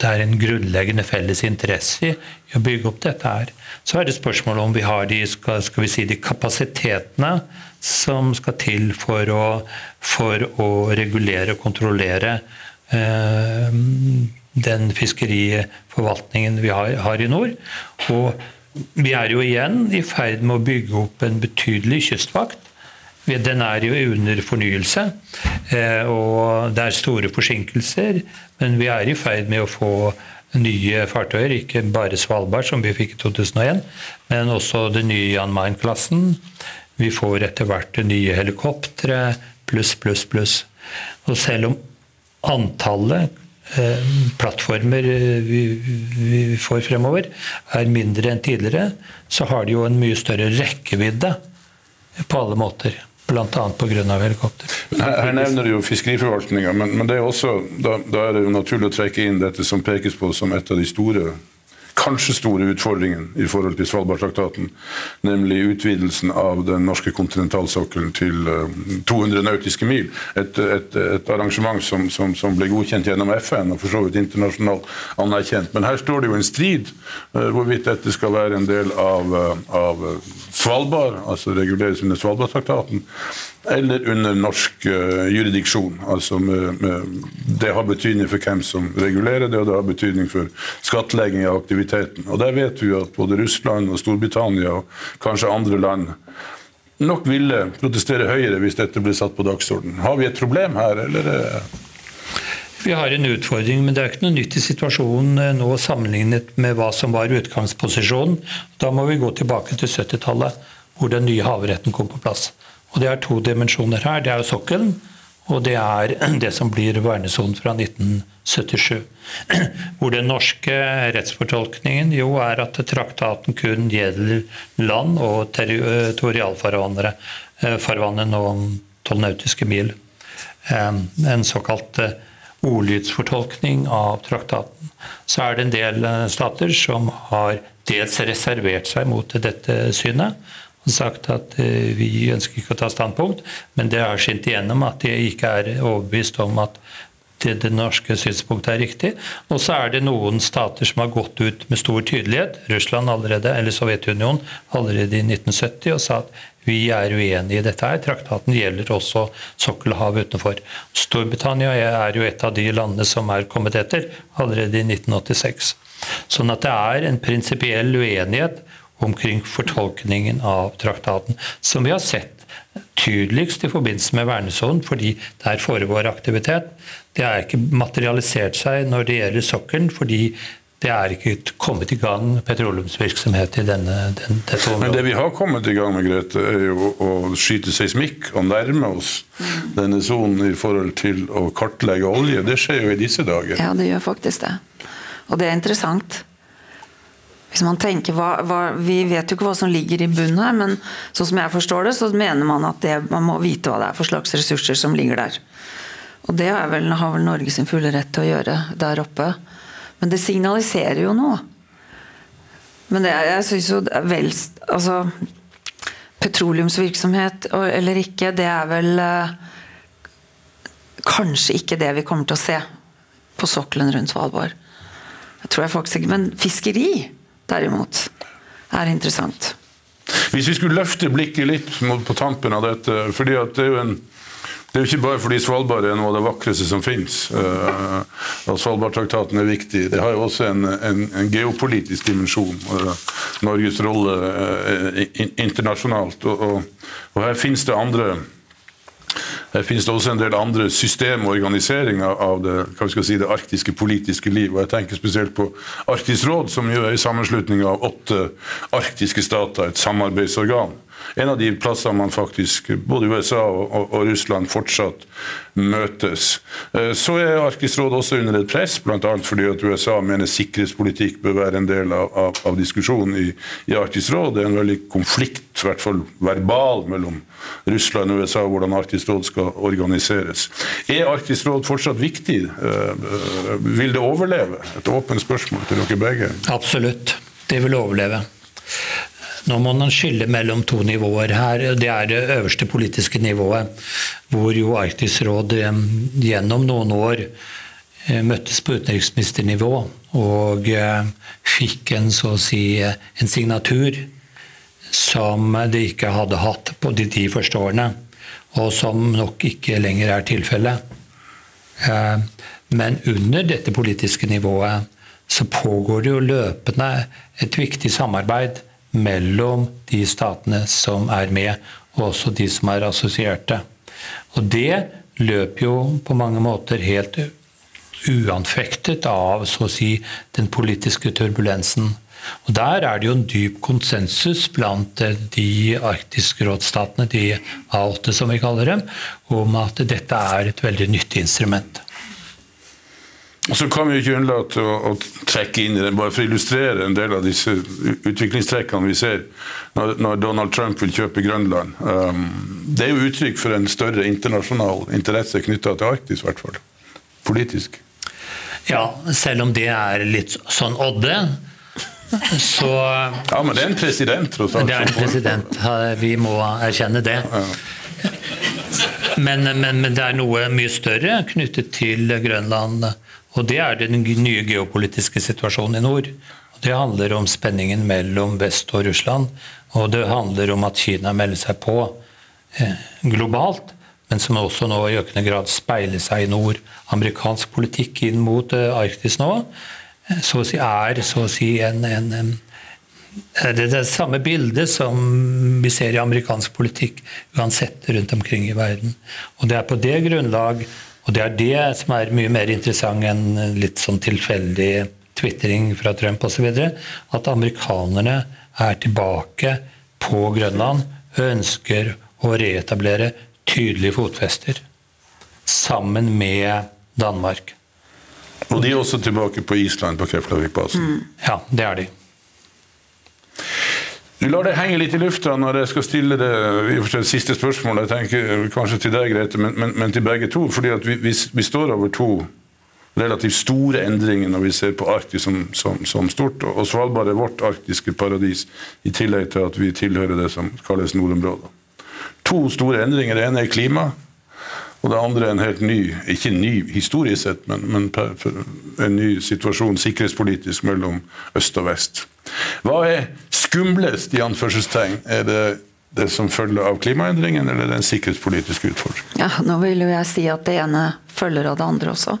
Det er en grunnleggende felles interesse i å bygge opp dette her. Så er det spørsmålet om vi har de, skal, skal vi si, de kapasitetene som skal til for å, for å regulere og kontrollere eh, den fiskeriforvaltningen vi har, har, i nord. Og vi er jo igjen i ferd med å bygge opp en betydelig kystvakt. Den er jo under fornyelse, eh, og det er store forsinkelser. Men vi er i ferd med å få nye fartøyer, ikke bare Svalbard, som vi fikk i 2001, men også den nye Jan Mayen-klassen. Vi får etter hvert nye helikoptre, pluss, pluss, pluss. Og selv om antallet eh, plattformer eh, vi, vi, får fremover er mindre enn tidligere, så har de jo en mye større rekkevidde på alle måter. Bl.a. pga. helikopter. Her, her nevner du jo fiskeriforvaltninga, men, men det er også, da, da, er det jo naturlig å trekke inn dette som pekes på som et av de store kanskje store utfordringen i forhold til Svalbardtraktaten, nemlig utvidelsen av den norske kontinentalsokkelen til 200 eh, nautiske mil. Et, et, et arrangement som, som, som, ble godkjent gjennom FN og for så vidt internasjonalt anerkjent. Men her står det jo en strid uh, hvorvidt dette skal være en del av, uh, av Svalbard, altså reguleres under Svalbardtraktaten eller under norsk uh, jurisdiksjon. Altså med, med, det har betydning for hvem som regulerer det, og det har betydning for skattlegging av aktiviteten. Og Der vet vi at både Russland og Storbritannia og kanskje andre land nok ville protestere høyere hvis dette ble satt på dagsordenen. Har vi et problem her, eller? Vi har en utfordring, men det er ikke noe nytt i situasjonen eh, nå sammenlignet med hva som var utgangsposisjonen. Da må vi gå tilbake til 70-tallet, hvor den nye havretten kom på plass. Og Det er to dimensjoner her. Det er jo sokkelen, og det er *clears throat* det som blir vernesonen fra 1977. *clears throat* Hvor den norske rettsfortolkningen jo er at traktaten kun gjelder land og territorialfarvannet eh, nå tolv nautiske mil. En såkalt eh, ordlydsfortolkning av traktaten. Så er det en del eh, stater som har dels reservert seg mot dette synet, sagt at eh, vi ønsker ikke å ta standpunkt, men det har skint igjennom at de ikke er overbevist om at det, det norske synspunktet er riktig. Og så er det noen stater som har gått ut med stor tydelighet, Russland allerede, eller Sovjetunionen allerede i 1970, og sa at vi er uenige i dette. her. Traktaten gjelder også Sokkelhavet utenfor. Storbritannia er jo et av de landene som er kommet etter allerede i 1986. Sånn at det er en prinsipiell uenighet omkring fortolkningen av traktaten, som vi har sett tydeligst i forbindelse med vernesonen, fordi der foregår aktivitet. Det har ikke materialisert seg når det gjelder sokkelen, fordi det er ikke kommet i gang petroleumsvirksomhet i denne, den, dette området. Men det vi har kommet i gang med, Grete, er jo å skyte seismikk og nærme oss denne sonen i forhold til å kartlegge olje. Det skjer jo i disse dager. Ja, det gjør faktisk det. Og det er interessant. Hvis man tenker, hva, hva, Vi vet jo ikke hva som ligger i bunnen her, men sånn som jeg forstår det, så mener man at det, man må vite hva det er for slags ressurser som ligger der. Og det vel, har vel Norge sin fulle rett til å gjøre der oppe. Men det signaliserer jo noe. Men det er, jeg syns jo vel Altså Petroleumsvirksomhet eller ikke, det er vel eh, kanskje ikke det vi kommer til å se på sokkelen rundt Svalbard. Jeg tror jeg faktisk ikke. Men fiskeri, derimot, er interessant. Hvis vi skulle løfte blikket litt på tampen av dette, fordi det er jo en det er jo ikke bare fordi Svalbard er noe av det vakreste som finnes. Uh, og Svalbardtraktaten er viktig. Det har jo også en, en, en geopolitisk dimensjon. Uh, Norges rolle uh, internasjonalt. Og, og, og, her finnes det andre her finnes det også en del andre system og organiseringer av det, si, det arktiske politiske liv. og Jeg tenker spesielt på Arktisk råd, som jo er en sammenslutning av åtte arktiske stater, et samarbeidsorgan en av de plassene man faktisk, både USA og, og, Russland, fortsatt møtes. Eh, så er Arktisk råd også under et press, bl.a. fordi at USA mener sikkerhetspolitikk bør være en del av, av, av diskusjonen i, i, Arktisk råd. Det er en veldig konflikt, i hvert fall verbal, mellom Russland og USA hvordan Arktisk råd skal organiseres. Er Arktisk råd fortsatt viktig? Eh, eh, vil det overleve? Et åpent spørsmål til dere begge. Absolutt. Det vil overleve. Nå må man skille mellom to nivåer her. Det er det øverste politiske nivået, hvor jo Arktisk råd eh, gjennom noen år eh, møttes på utenriksministernivå og eh, fikk en, så å si, en signatur som de ikke hadde hatt på de ti første årene, og som nok ikke lenger er tilfellet. Men under dette politiske nivået så pågår det jo løpende et viktig samarbeid mellom de statene som er med, og også de som er assosierte. Og det løper jo på mange måter helt uanfektet av så å si, den politiske turbulensen. Og Der er det jo en dyp konsensus blant de arktiske rådsstatene, de A8 som vi kaller dem, om at dette er et veldig nyttig instrument. Og så kan vi ikke unnlate å, å, trekke inn i den, bare for å illustrere en del av disse utviklingstrekkene vi ser når, når Donald Trump vil kjøpe Grønland. Um, det er jo uttrykk for en større internasjonal interesse knytta til Arktis, i hvert fall. Politisk. Ja, selv om det er litt sånn odde. Så Ja, men det er en president, tross alt. Det er en president. Vi må erkjenne det. Ja. Men, men, men, det er noe mye større knyttet til Grønland og Det er den nye geopolitiske situasjonen i nord. Det handler om spenningen mellom vest og Russland. Og det handler om at Kina melder seg på eh, globalt, men som også nå i økende grad speiler seg i nord. Amerikansk politikk inn mot eh, Arktis nå eh, så å si, er så å si en, en, det er det samme bildet som vi ser i amerikansk politikk uansett rundt omkring i verden. Og Det er på det grunnlag og det er det som er mye mer interessant enn litt sånn tilfeldig tvitring fra Trump osv. At amerikanerne er tilbake på Grønland og ønsker å reetablere tydelige fotfester sammen med Danmark. Og de er også tilbake på Island, på Keflavik-basen? Mm. Ja, det er de. Vi lar det henge litt i lufta når jeg skal stille det, det siste spørsmålet. Jeg tenker kanskje til deg, Grete, men, men, men til begge to. fordi vi, vi, vi, står over to relativt store endringer når vi ser på Arktis som, som, som, stort. Og Svalbard er vårt arktiske paradis, i tillegg til at vi tilhører det som kalles nordområder. To store endringer. Det ene er klima. Og det andre er en helt ny, ikke ny historisk sett, men, men en ny situasjon sikkerhetspolitisk mellom øst og vest. Hva er skumlest, i anførselstegn? Er det det som følger av klimaendringen, eller den sikkerhetspolitiske utfordringen? Ja, nå vil jo jeg si at det ene følger av det andre også.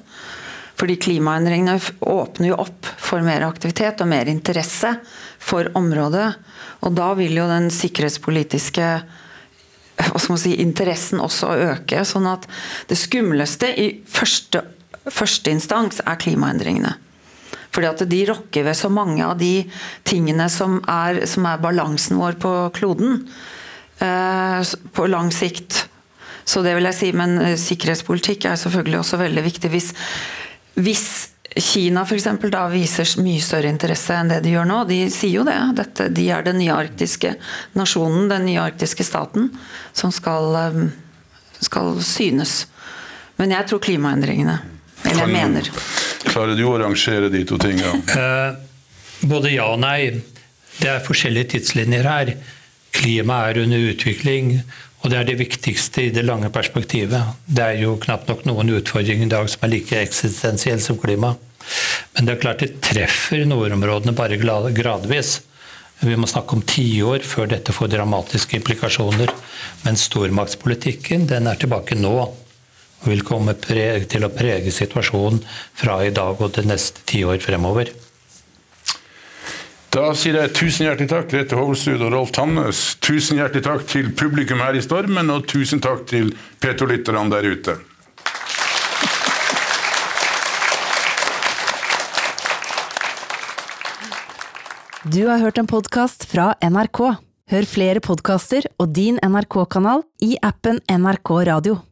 Fordi klimaendringene åpner jo opp for mer aktivitet og mer interesse for området. Og da vil jo den sikkerhetspolitiske man si, interessen også øke. Sånn at det skumleste i første, første instans er klimaendringene. Fordi at de rokker ved så mange av de tingene som er, som er balansen vår på kloden. Eh, på lang sikt. Så det vil jeg si, men sikkerhetspolitikk er selvfølgelig også veldig viktig. Hvis, hvis Kina f.eks. da viser mye større interesse enn det de gjør nå. De sier jo det. Dette, de er den nye arktiske nasjonen, den nye arktiske staten, som skal, eh, skal synes. Men jeg tror klimaendringene. Eller jeg mener. Klarer du å rangere de to tingene? *laughs* Eh, både ja og nei. Det er forskjellige tidslinjer her. Klimaet er under utvikling, og det er det viktigste i det lange perspektivet. Det er jo knapt nok noen utfordringer i dag som er like eksistensiell som klima. Men det er klart det treffer nordområdene bare gradvis. Vi må snakke om tiår før dette får dramatiske implikasjoner. Men stormaktspolitikken den er tilbake nå. Og vil komme til å prege situasjonen fra i dag og det neste tiår fremover. Da sier jeg tusen hjertelig takk, Grete Hovelsrud og Rolf Tannes. Tusen hjertelig takk til publikum her i Stormen, og tusen takk til P2-lytterne der ute. Du har hørt en podkast fra NRK. Hør flere podkaster og din NRK-kanal i appen NRK Radio.